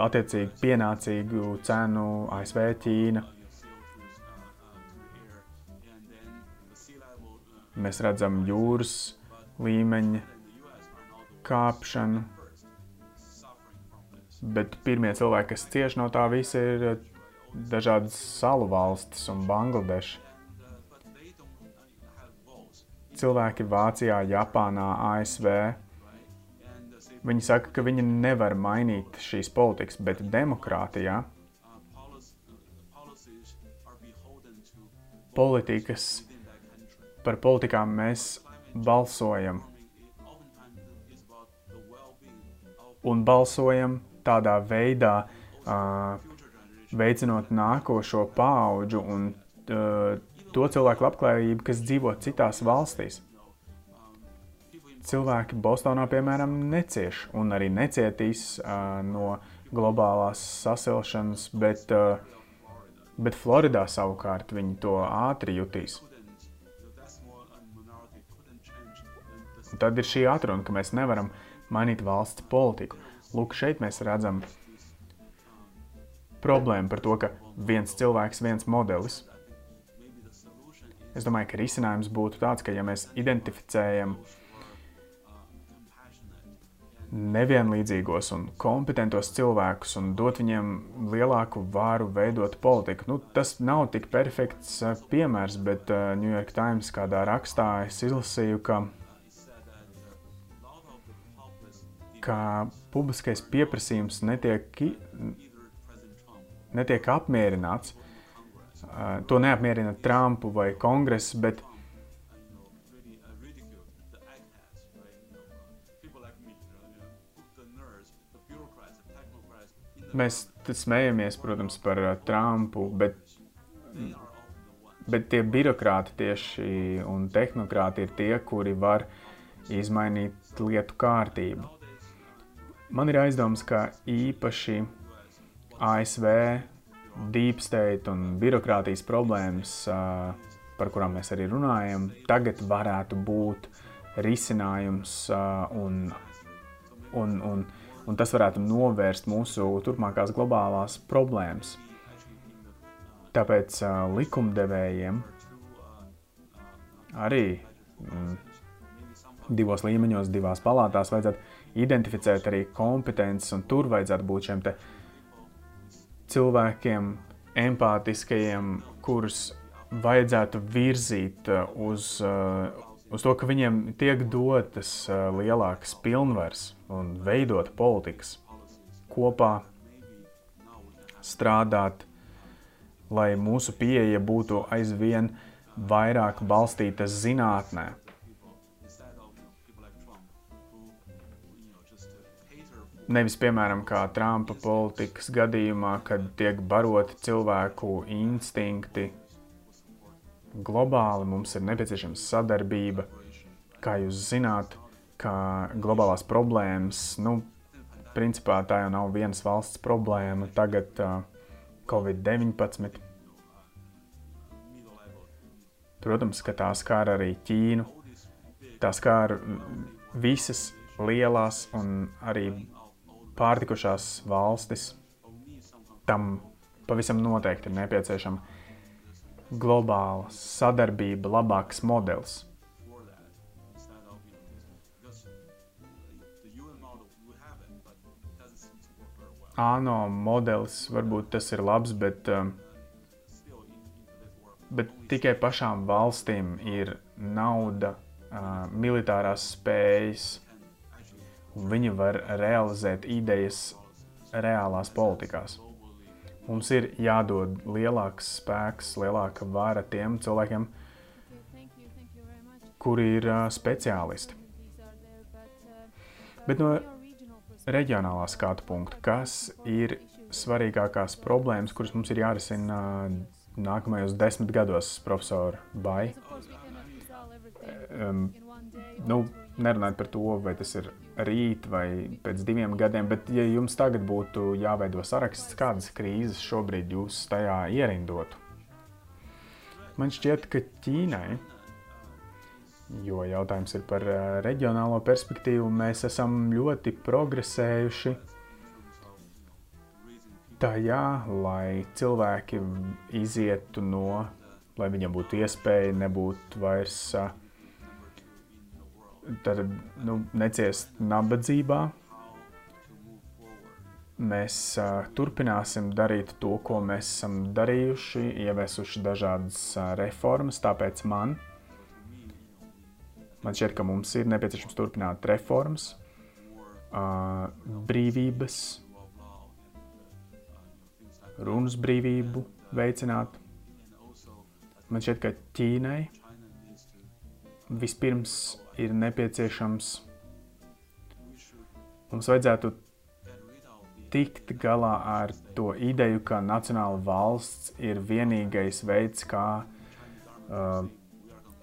attiecīgi pienācīgu cenu ASV Ķīna. Mēs redzam jūras līmeņa kāpšanu. Bet pirmie cilvēki, kas cieš no tā visa, ir eh, dažādas salu valstis un Bangladeša. Cilvēki Vācijā, Japānā, ASV. Viņi saka, ka viņi nevar mainīt šīs politikas, bet demokrātijā politikas, par politikām mēs balsojam un balsojam tādā veidā, uh, veicinot nākošo paudžu un uh, to cilvēku labklājību, kas dzīvo citās valstīs. Cilvēki Bostonā, piemēram, necieš un arī necietīs uh, no globālās sasilšanas, bet, uh, bet Floridā savukārt viņi to ātri jutīs. Un tad ir šī atruna, ka mēs nevaram mainīt valsts politiku. Lūk, šeit mēs redzam problēmu par to, ka viens cilvēks, viens modelis. Es domāju, ka risinājums būtu tāds, ka ja mēs identificējam nevienlīdzīgos un kompetentos cilvēkus un dot viņiem lielāku vāru veidot politiku. Nu, tas nav tik perfekts eh, piemērs, bet uh, New York Times kādā rakstā es izlasīju, ka ka publiskais pieprasījums netiek, netiek apmierināts. To neapmierina Trumpu vai kongress, bet mēs smējamies, protams, par Trumpu, bet, bet tie birokrāti tieši un tehnokrāti ir tie, kuri var izmainīt lietu kārtību. Man ir aizdoms, ka īpaši ASV deep state un birokrātijas problēmas, par kurām mēs arī runājam, tagad varētu būt risinājums un, un, un, un tas varētu novērst mūsu turpmākās globālās problēmas. Tāpēc likumdevējiem arī mm, divos līmeņos, divās palātās vajadzētu identificēt arī kompetences, un tur vajadzētu būt šiem cilvēkiem, empātiskajiem, kurus vajadzētu virzīt uh, uz, uh, uz to, ka viņiem tiek dotas uh, lielākas pilnvaras un veidot politikas kopā, strādāt, lai mūsu pieeja būtu aizvien vairāk balstīta zinātnē, Nevis, piemēram, kā Trumpa politikas gadījumā, kad tiek baroti cilvēku instinkti. Globāli mums ir nepieciešama sadarbība. Kā jūs zināt, ka globālās problēmas, nu, principā tā jau nav vienas valsts problēma. Tagad uh, Covid-19. Protams, ka tā skar arī Ķīnu. Tā skar visas lielās un arī pārtikušās valstis, tam pavisam noteikti ir nepieciešama globāla sadarbība, labāks modelis. ANO modelis varbūt tas ir labs, bet, um, bet tikai pašām valstīm ir nauda, uh, militārās spējas, viņi var realizēt idejas reālās politikās. Mums ir jādod lielāks spēks, lielāka vara tiem cilvēkiem, kur ir speciālisti. Bet no reģionālā skatu punkta, kas ir svarīgākās problēmas, kuras mums ir jārisina nākamajos desmit gados, profesor Bai? Um, nu, nerunājot par to, vai tas ir rīt vai pēc diviem gadiem, bet ja jums tagad būtu jāveido saraksts, kādas krīzes šobrīd jūs tajā ierindotu? Man šķiet, ka Ķīnai, jo jautājums ir par eh, reģionālo perspektīvu, mēs esam ļoti progresējuši tajā, lai cilvēki izietu no, lai viņiem būtu iespēja nebūt vairs uh, tad, nu, neciest nabadzībā. Mēs uh, turpināsim darīt to, ko mēs esam darījuši, ieviesuši dažādas uh, reformas. Tāpēc man, man šķiet, ka mums ir nepieciešams turpināt reformas, uh, brīvības, runas brīvību veicināt. Man šķiet, ka Ķīnai vispirms ir nepieciešams. Mums vajadzētu tikt galā ar to ideju, ka nacionāla valsts ir vienīgais veids, kā uh,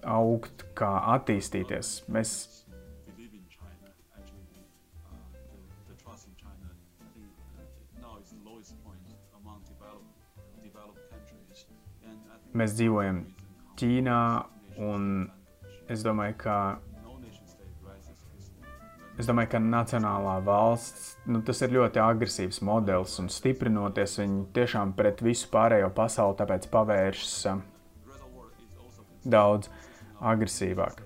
augt, kā attīstīties. Mēs Mēs dzīvojam Ķīnā, un es domāju, ka Es domāju, ka nacionālā valsts nu, tas ir ļoti agresīvs modelis un stiprinoties viņi tiešām pret visu pārējo pasauli, tāpēc pavēršas uh, daudz agresīvāk.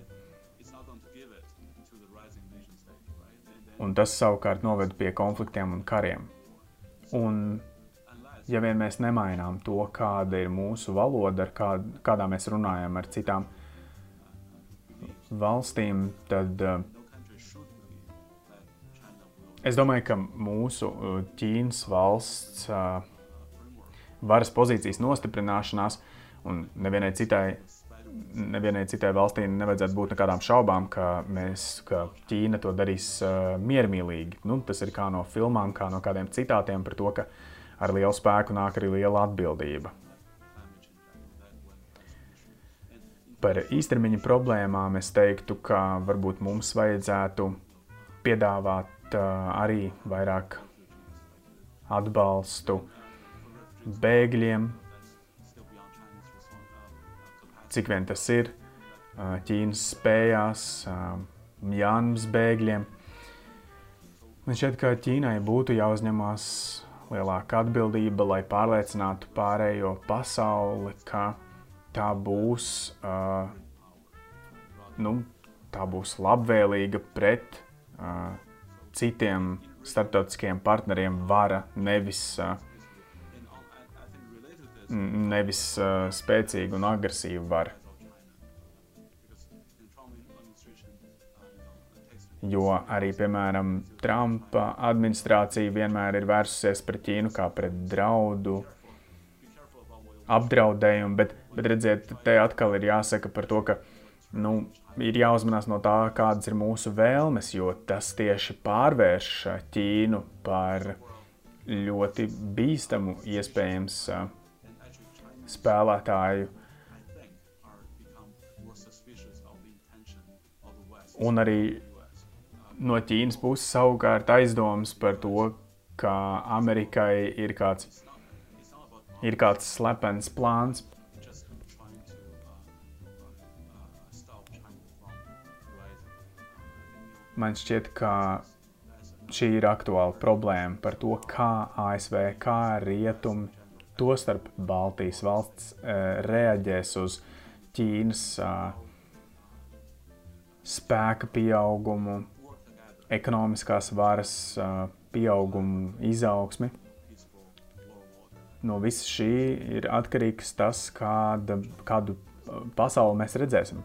Un tas savukārt noved pie konfliktiem un kariem. Un, ja vien mēs nemainām to, kāda ir mūsu valoda, ar kā, kādā mēs runājam ar citām valstīm, tad uh, Es domāju, ka mūsu uh, Ķīnas valsts uh, varas pozīcijas nostiprināšanās un nevienai citai, nevienai citai valstī nevajadzētu būt nekādām šaubām, ka, mēs, ka Ķīna to darīs uh, miermīlīgi. Nu, tas ir kā no filmām, kā no kādiem citātiem par to, ka ar lielu spēku nāk arī liela atbildība. Par īstermiņa problēmām es teiktu, ka varbūt mums vajadzētu piedāvāt arī vairāk atbalstu bēgļiem, cik vien tas ir Ķīnas spējās, Jānis bēgļiem. Man šķiet, ka Ķīnai būtu jāuzņemās lielāka atbildība, lai pārliecinātu pārējo pasauli, ka tā būs, uh, nu, tā būs labvēlīga pret uh, citiem starptautiskiem partneriem vara, nevis, nevis spēcīga un agresīva vara. Jo arī, piemēram, Trumpa administrācija vienmēr ir vērsusies pret Ķīnu kā pret draudu, apdraudējumu, bet, bet redziet, te atkal ir jāsaka par to, ka nu, ir jāuzmanās no tā, kādas ir mūsu vēlmes, jo tas tieši pārvērš Ķīnu par ļoti bīstamu, iespējams, spēlētāju. Un arī no Ķīnas puses savukārt aizdomas par to, ka Amerikai ir kāds, ir kāds slepens plāns man šķiet, ka šī ir aktuāla problēma par to, kā ASV, kā rietumi, tostarp Baltijas valsts, eh, reaģēs uz Ķīnas eh, spēka pieaugumu, ekonomiskās varas eh, pieaugumu, izaugsmi. No visa šī ir atkarīgs tas, kāda, kādu pasauli mēs redzēsim.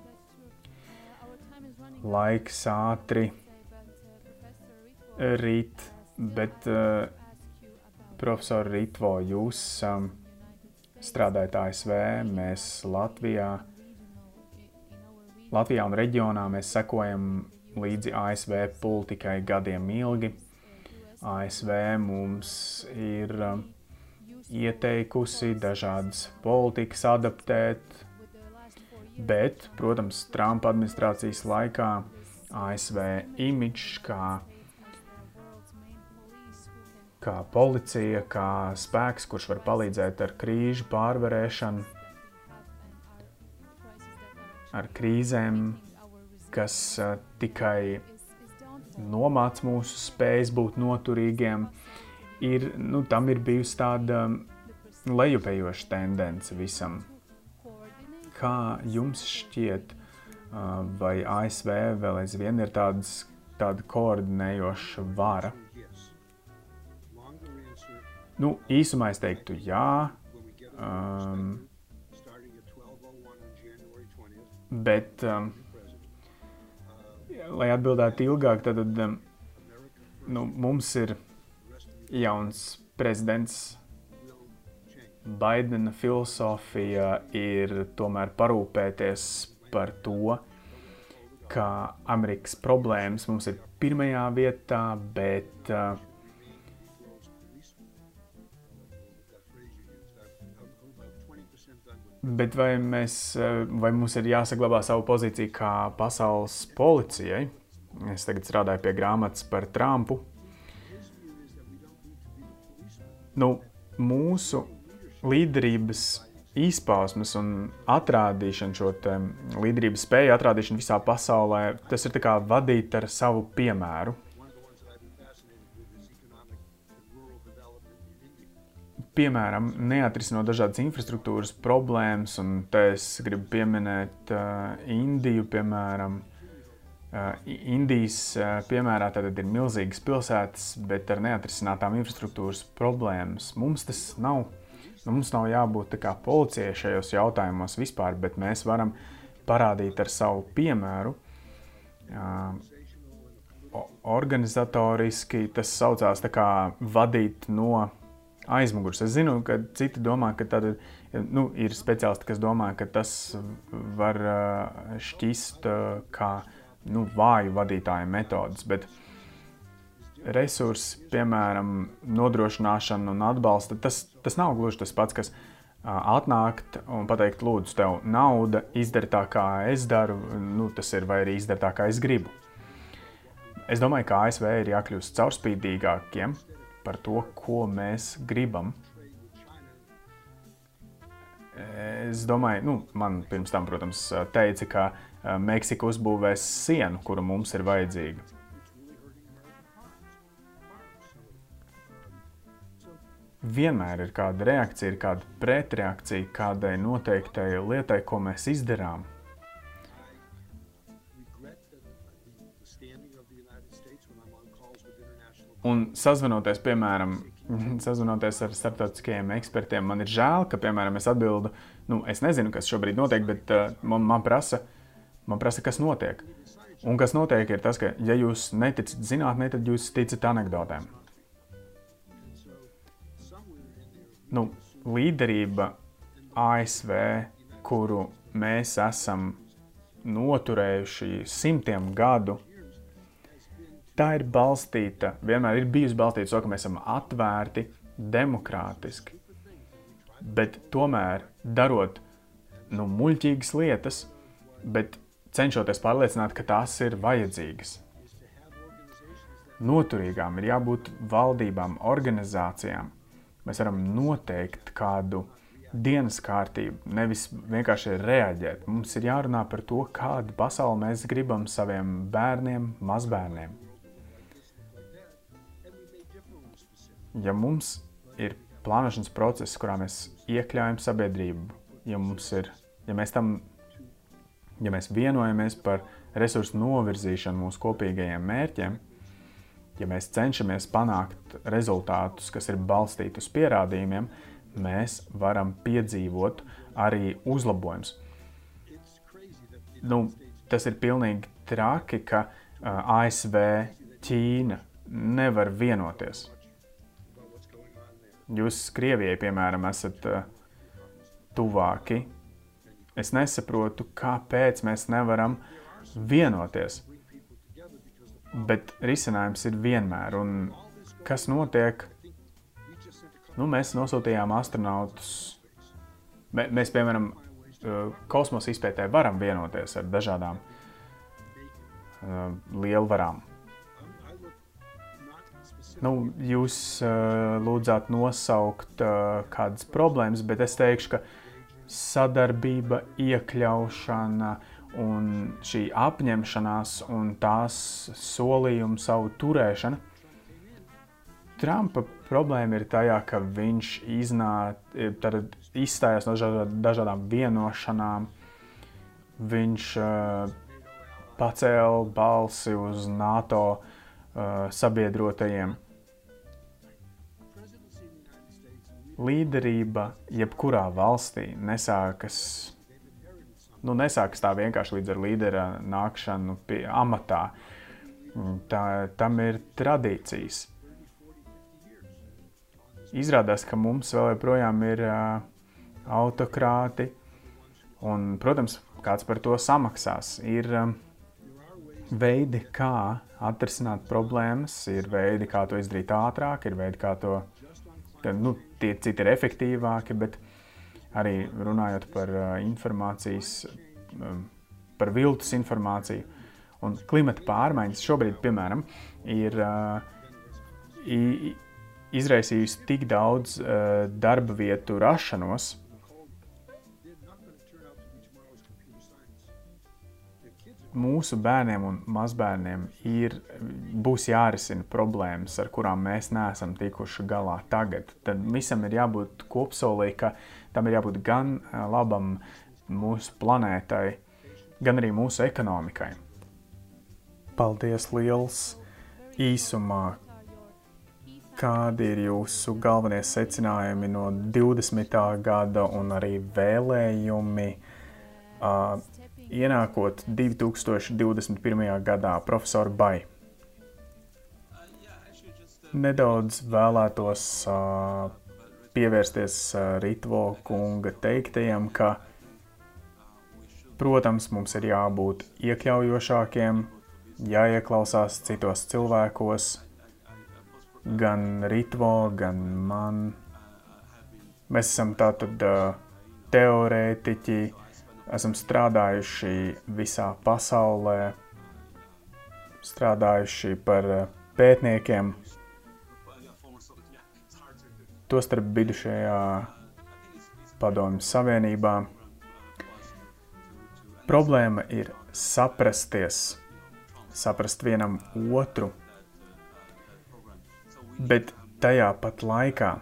Laiks ātri rīt, bet uh, profesor Ritvo, jūs um, strādājat ASV, mēs Latvijā. Latvijā un reģionā mēs sekojam līdzi ASV politikai gadiem ilgi. ASV mums ir uh, ieteikusi dažādas politikas adaptēt, bet, protams, Trumpa administrācijas laikā ASV imidžs kā, kā policija, kā spēks, kurš var palīdzēt ar krīžu pārvarēšanu, ar krīzēm, kas uh, tikai nomāc mūsu spējas būt noturīgiem, ir, nu, tam ir bijusi tāda lejupējoša tendence visam. Kā jums šķiet, vai ASV vēl aizvien ir tāds, tāda koordinējoša vara? Nu, īsumā es teiktu, jā. Um, bet, um, lai atbildētu ilgāk, tad um, nu, mums ir jauns prezidents. Baidena filozofija ir tomēr parūpēties par to, ka Amerikas problēmas mums ir pirmajā vietā, bet uh, Bet vai, mēs, vai mums ir jāsaglabā savu pozīciju kā pasaules policijai? Es tagad strādāju pie grāmatas par Trumpu. Nu, mūsu līderības izpausmes un atrādīšana, šo līderības spēju atrādīšana visā pasaulē, tas ir kā vadīt ar savu piemēru. Piemēram, neatrisinot dažādas infrastruktūras problēmas, un te es gribu pieminēt uh, Indiju, piemēram, uh, Indijas uh, piemērā tad ir milzīgas pilsētas, bet ar neatrisinātām infrastruktūras problēmas. Mums tas nav Nu, mums nav jābūt kā policijai šajos jautājumos vispār, bet mēs varam parādīt ar savu piemēru. Organizatoriski tas saucās kā vadīt no aizmugures. Es zinu, ka citi domā, ka tad, nu, ir speciālisti, kas domā, ka tas var šķist kā nu, vāju vadītāju metodas. Bet, resursi, piemēram, nodrošināšana un atbalsta, tas, tas nav gluži tas pats, kas atnākt un pateikt, lūdzu, tev nauda, izdari tā, kā es daru, nu, tas ir, vai arī izdari tā, kā es gribu. Es domāju, ka ASV ir jākļūst caurspīdīgākiem par to, ko mēs gribam. Es domāju, nu, man pirms tam, protams, teica, ka Meksika uzbūvēs sienu, kura mums ir vajadzīga. Vienmēr ir kāda reakcija, ir kāda pretreakcija kādai noteiktai lietai, ko mēs izdarām. Un sazvanoties, piemēram, sazvanoties ar starptautiskajiem ekspertiem, man ir žēl, ka, piemēram, es atbildu, nu, es nezinu, kas šobrīd notiek, bet uh, man, man, prasa, man prasa, kas notiek. Un kas notiek, ir tas, ka, ja jūs neticat zinātnē, tad jūs ticat anekdotēm. Nu, līderība ASV, kuru mēs esam noturējuši simtiem gadu, tā ir balstīta, vienmēr ir bijusi balstīta to, ka mēs esam atvērti, demokrātiski. Bet tomēr darot nu, muļķīgas lietas, bet cenšoties pārliecināt, ka tās ir vajadzīgas. Noturīgām ir jābūt valdībām, organizācijām, Mēs varam noteikt kādu dienas kārtību, nevis vienkārši reaģēt. Mums ir jārunā par to, kādu pasauli mēs gribam saviem bērniem, mazbērniem. Ja mums ir plānošanas process, kurā mēs iekļaujam sabiedrību, ja, ir, ja mēs tam ja mēs vienojamies par resursu novirzīšanu mūsu kopīgajiem mērķiem, ja mēs cenšamies panākt rezultātus, kas ir balstīti uz pierādījumiem, mēs varam piedzīvot arī uzlabojumus. Nu, tas ir pilnīgi traki, ka ASV, Ķīna nevar vienoties. Jūs Krievijai, piemēram, esat tuvāki Es nesaprotu, kāpēc mēs nevaram vienoties. Bet risinājums ir vienmēr. Un kas notiek? Nu, mēs nosūtījām astronautus. Mēs, piemēram, kosmosa izpētē varam vienoties ar dažādām uh, lielvarām. Nu, jūs uh, lūdzāt nosaukt uh, kādas problēmas, bet es teikšu, ka sadarbība, iekļaušana un šī apņemšanās un tās solījumu savu turēšana. Trumpa problēma ir tajā, ka viņš iznāk, tad izstājās no dažādām vienošanām. Viņš uh, pacēla balsi uz NATO uh, sabiedrotajiem. līderība jebkurā valstī nesākas, nu, nesākas tā vienkārši līdz ar līdera nākšanu pie amatā. Tā, tam ir tradīcijas. Izrādās, ka mums vēl joprojām ir uh, autokrāti, un, protams, kāds par to samaksās. Ir um, veidi, kā atrisināt problēmas, ir veidi, kā to izdarīt ātrāk, ir veidi, kā to nu, tie citi ir efektīvāki, bet arī runājot par uh, informācijas, um, par viltus informāciju un klimata pārmaiņas šobrīd, piemēram, ir uh, izraisījusi tik daudz uh, darba vietu rašanos, mūsu bērniem un mazbērniem ir, būs jārisina problēmas, ar kurām mēs neesam tikuši galā tagad. Tad visam ir jābūt kopsolī, ka tam ir jābūt gan labam mūsu planētai, gan arī mūsu ekonomikai. Paldies liels īsumā! Kādi ir jūsu galvenie secinājumi no 20. gada un arī vēlējumi? Uh, ienākot 2021. gadā, profesor Bai. Nedaudz vēlētos uh, pievērsties Ritvo kunga teiktajam, ka, protams, mums ir jābūt iekļaujošākiem, jāieklausās citos cilvēkos, gan Ritvo, gan man. Mēs esam tātad teorētiķi, esam strādājuši visā pasaulē, strādājuši par pētniekiem, tostarp bijušajā Padomju Savienībā. Problēma ir saprasties, saprast vienam otru, bet tajā pat laikā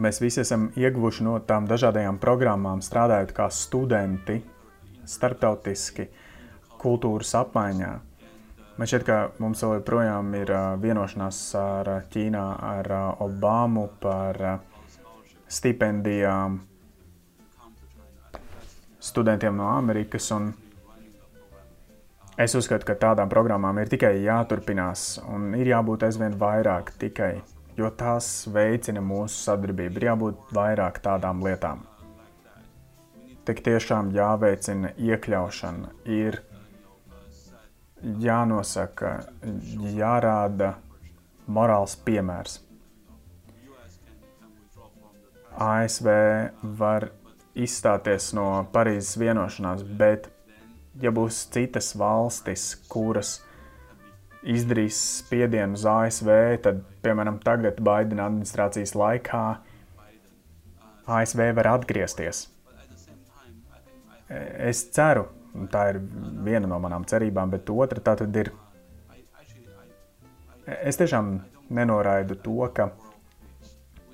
Mēs visi esam ieguvuši no tām dažādajām programmām, strādājot kā studenti, starptautiski, kultūras apmaiņā. Man šķiet, ka mums vēl joprojām ir vienošanās ar Ķīnā, ar Obamu par stipendijām studentiem no Amerikas. Es uzskatu, ka tādām programmām ir tikai jāturpinās un ir jābūt aizvien vairāk tikai jo tās veicina mūsu sadarbību. Ir jābūt vairāk tādām lietām. Tik tiešām jāveicina iekļaušana, ir jānosaka, jārāda morāls piemērs. ASV var izstāties no Parīzes vienošanās, bet ja būs citas valstis, kuras izdarīs spiedienu uz ASV, tad, piemēram, tagad Baidena administrācijas laikā ASV var atgriezties. Es ceru, tā ir viena no manām cerībām, bet otra tā tad ir. Es tiešām nenoraidu to, ka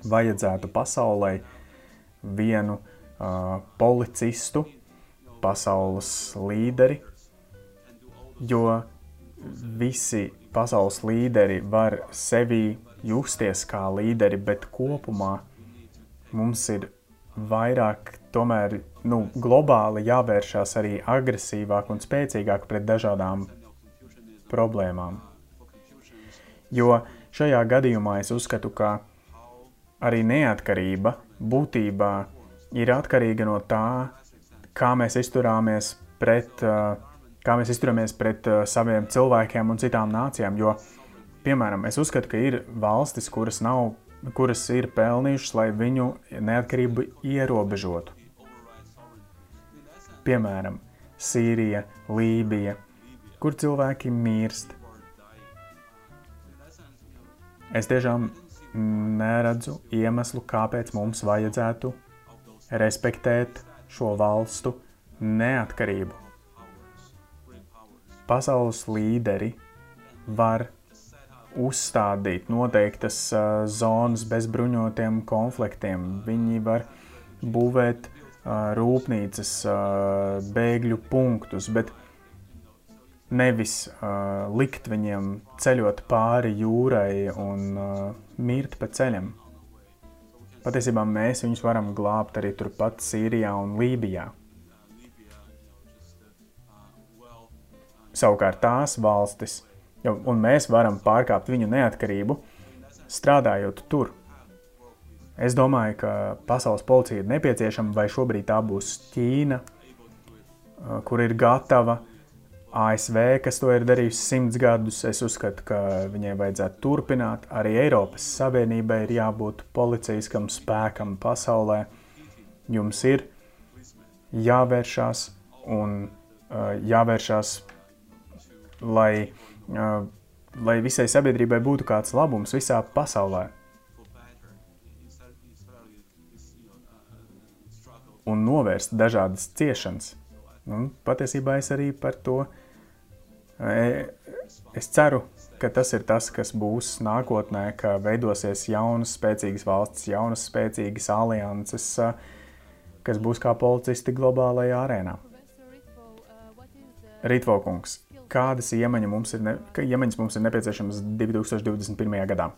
vajadzētu pasaulē vienu uh, policistu, pasaules līderi, jo visi pasaules līderi var sevi justies kā līderi, bet kopumā mums ir vairāk, tomēr nu, globāli jāvēršās arī agresīvāk un spēcīgāk pret dažādām problēmām. Jo šajā gadījumā es uzskatu, ka arī neatkarība būtībā ir atkarīga no tā, kā mēs izturāmies pret, kā mēs izturamies pret saviem cilvēkiem un citām nācijām. Jo, piemēram, es uzskatu, ka ir valstis, kuras, nav, kuras ir pelnījušas, lai viņu neatkarību ierobežotu. Piemēram, Sīrija, Lībija, kur cilvēki mirst. Es tiešām neredzu iemeslu, kāpēc mums vajadzētu respektēt šo valstu neatkarību. Pasaules līderi var uzstādīt noteiktas uh, zonas bez bruņotiem konfliktiem. Viņi var būvēt uh, rūpnīcas, uh, bēgļu punktus, bet nevis uh, likt viņiem ceļot pāri jūrai un uh, mirt pa ceļam. Patiesībā mēs viņus varam glābt arī turpat Sīrijā un Lībijā. Savukārt tās valstis, un mēs varam pārkāpt viņu neatkarību, strādājot tur. Es domāju, ka pasaules policija ir nepieciešama, vai šobrīd tā būs Ķīna, kur ir gatava ASV, kas to ir darījusi simts gadus, es uzskatu, ka viņai vajadzētu turpināt. Arī Eiropas Savienībai ir jābūt policijiskam spēkam pasaulē. Jums ir jāvēršās un uh, jāvēršās, lai, uh, lai visai sabiedrībai būtu kāds labums visā pasaulē. Un novērst dažādas ciešanas. Un patiesībā es arī par to es ceru, ka tas ir tas, kas būs nākotnē, ka veidosies jaunas, spēcīgas valstis, jaunas, spēcīgas alianses, kas būs kā policisti globālajā arēnā. Rītvokungs, kādas iemaņas mums ir, ne, iemaņas mums ir nepieciešamas 2021. gadā?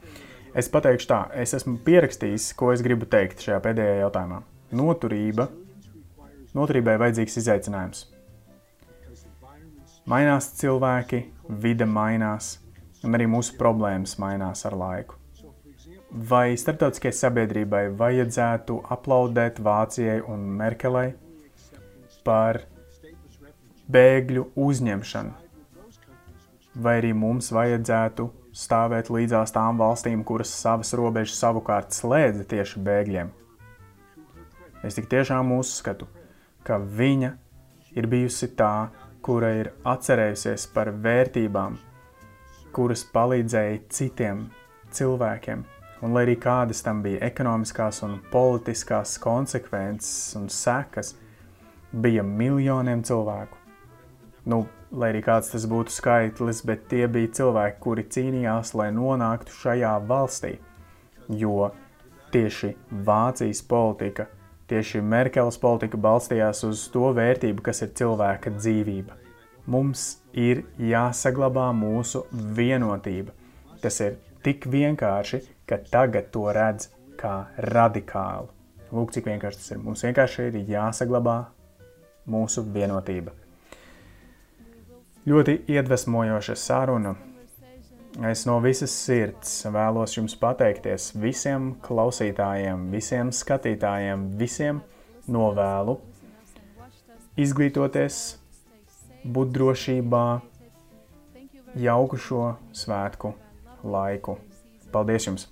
Es pateikšu tā, es esmu pierakstījis, ko es gribu teikt šajā pēdējā jautājumā. Noturība Noturībai vajadzīgs izaicinājums. Mainās cilvēki, vide mainās, un arī mūsu problēmas mainās ar laiku. Vai starptautiskajai sabiedrībai vajadzētu aplaudēt Vācijai un Merkelei par bēgļu uzņemšanu? Vai arī mums vajadzētu stāvēt līdzās tām valstīm, kuras savas robežas savukārt slēdza tieši bēgļiem? Es tik tiešām uzskatu, ka viņa ir bijusi tā, kura ir atcerējusies par vērtībām, kuras palīdzēja citiem cilvēkiem. Un, lai arī kādas tam bija ekonomiskās un politiskās konsekvences un sekas, bija miljoniem cilvēku. Nu, lai arī kāds tas būtu skaitlis, bet tie bija cilvēki, kuri cīnījās, lai nonāktu šajā valstī. Jo tieši Vācijas politika Tieši Merkeles politika balstījās uz to vērtību, kas ir cilvēka dzīvība. Mums ir jāsaglabā mūsu vienotība. Tas ir tik vienkārši, ka tagad to redz kā radikālu. Lūk, cik vienkārši tas ir. Mums vienkārši ir jāsaglabā mūsu vienotība. Ļoti iedvesmojoša saruna Es no visas sirds vēlos jums pateikties visiem klausītājiem, visiem skatītājiem, visiem novēlu izglītoties, būt drošībā, jauku šo svētku laiku. Paldies jums!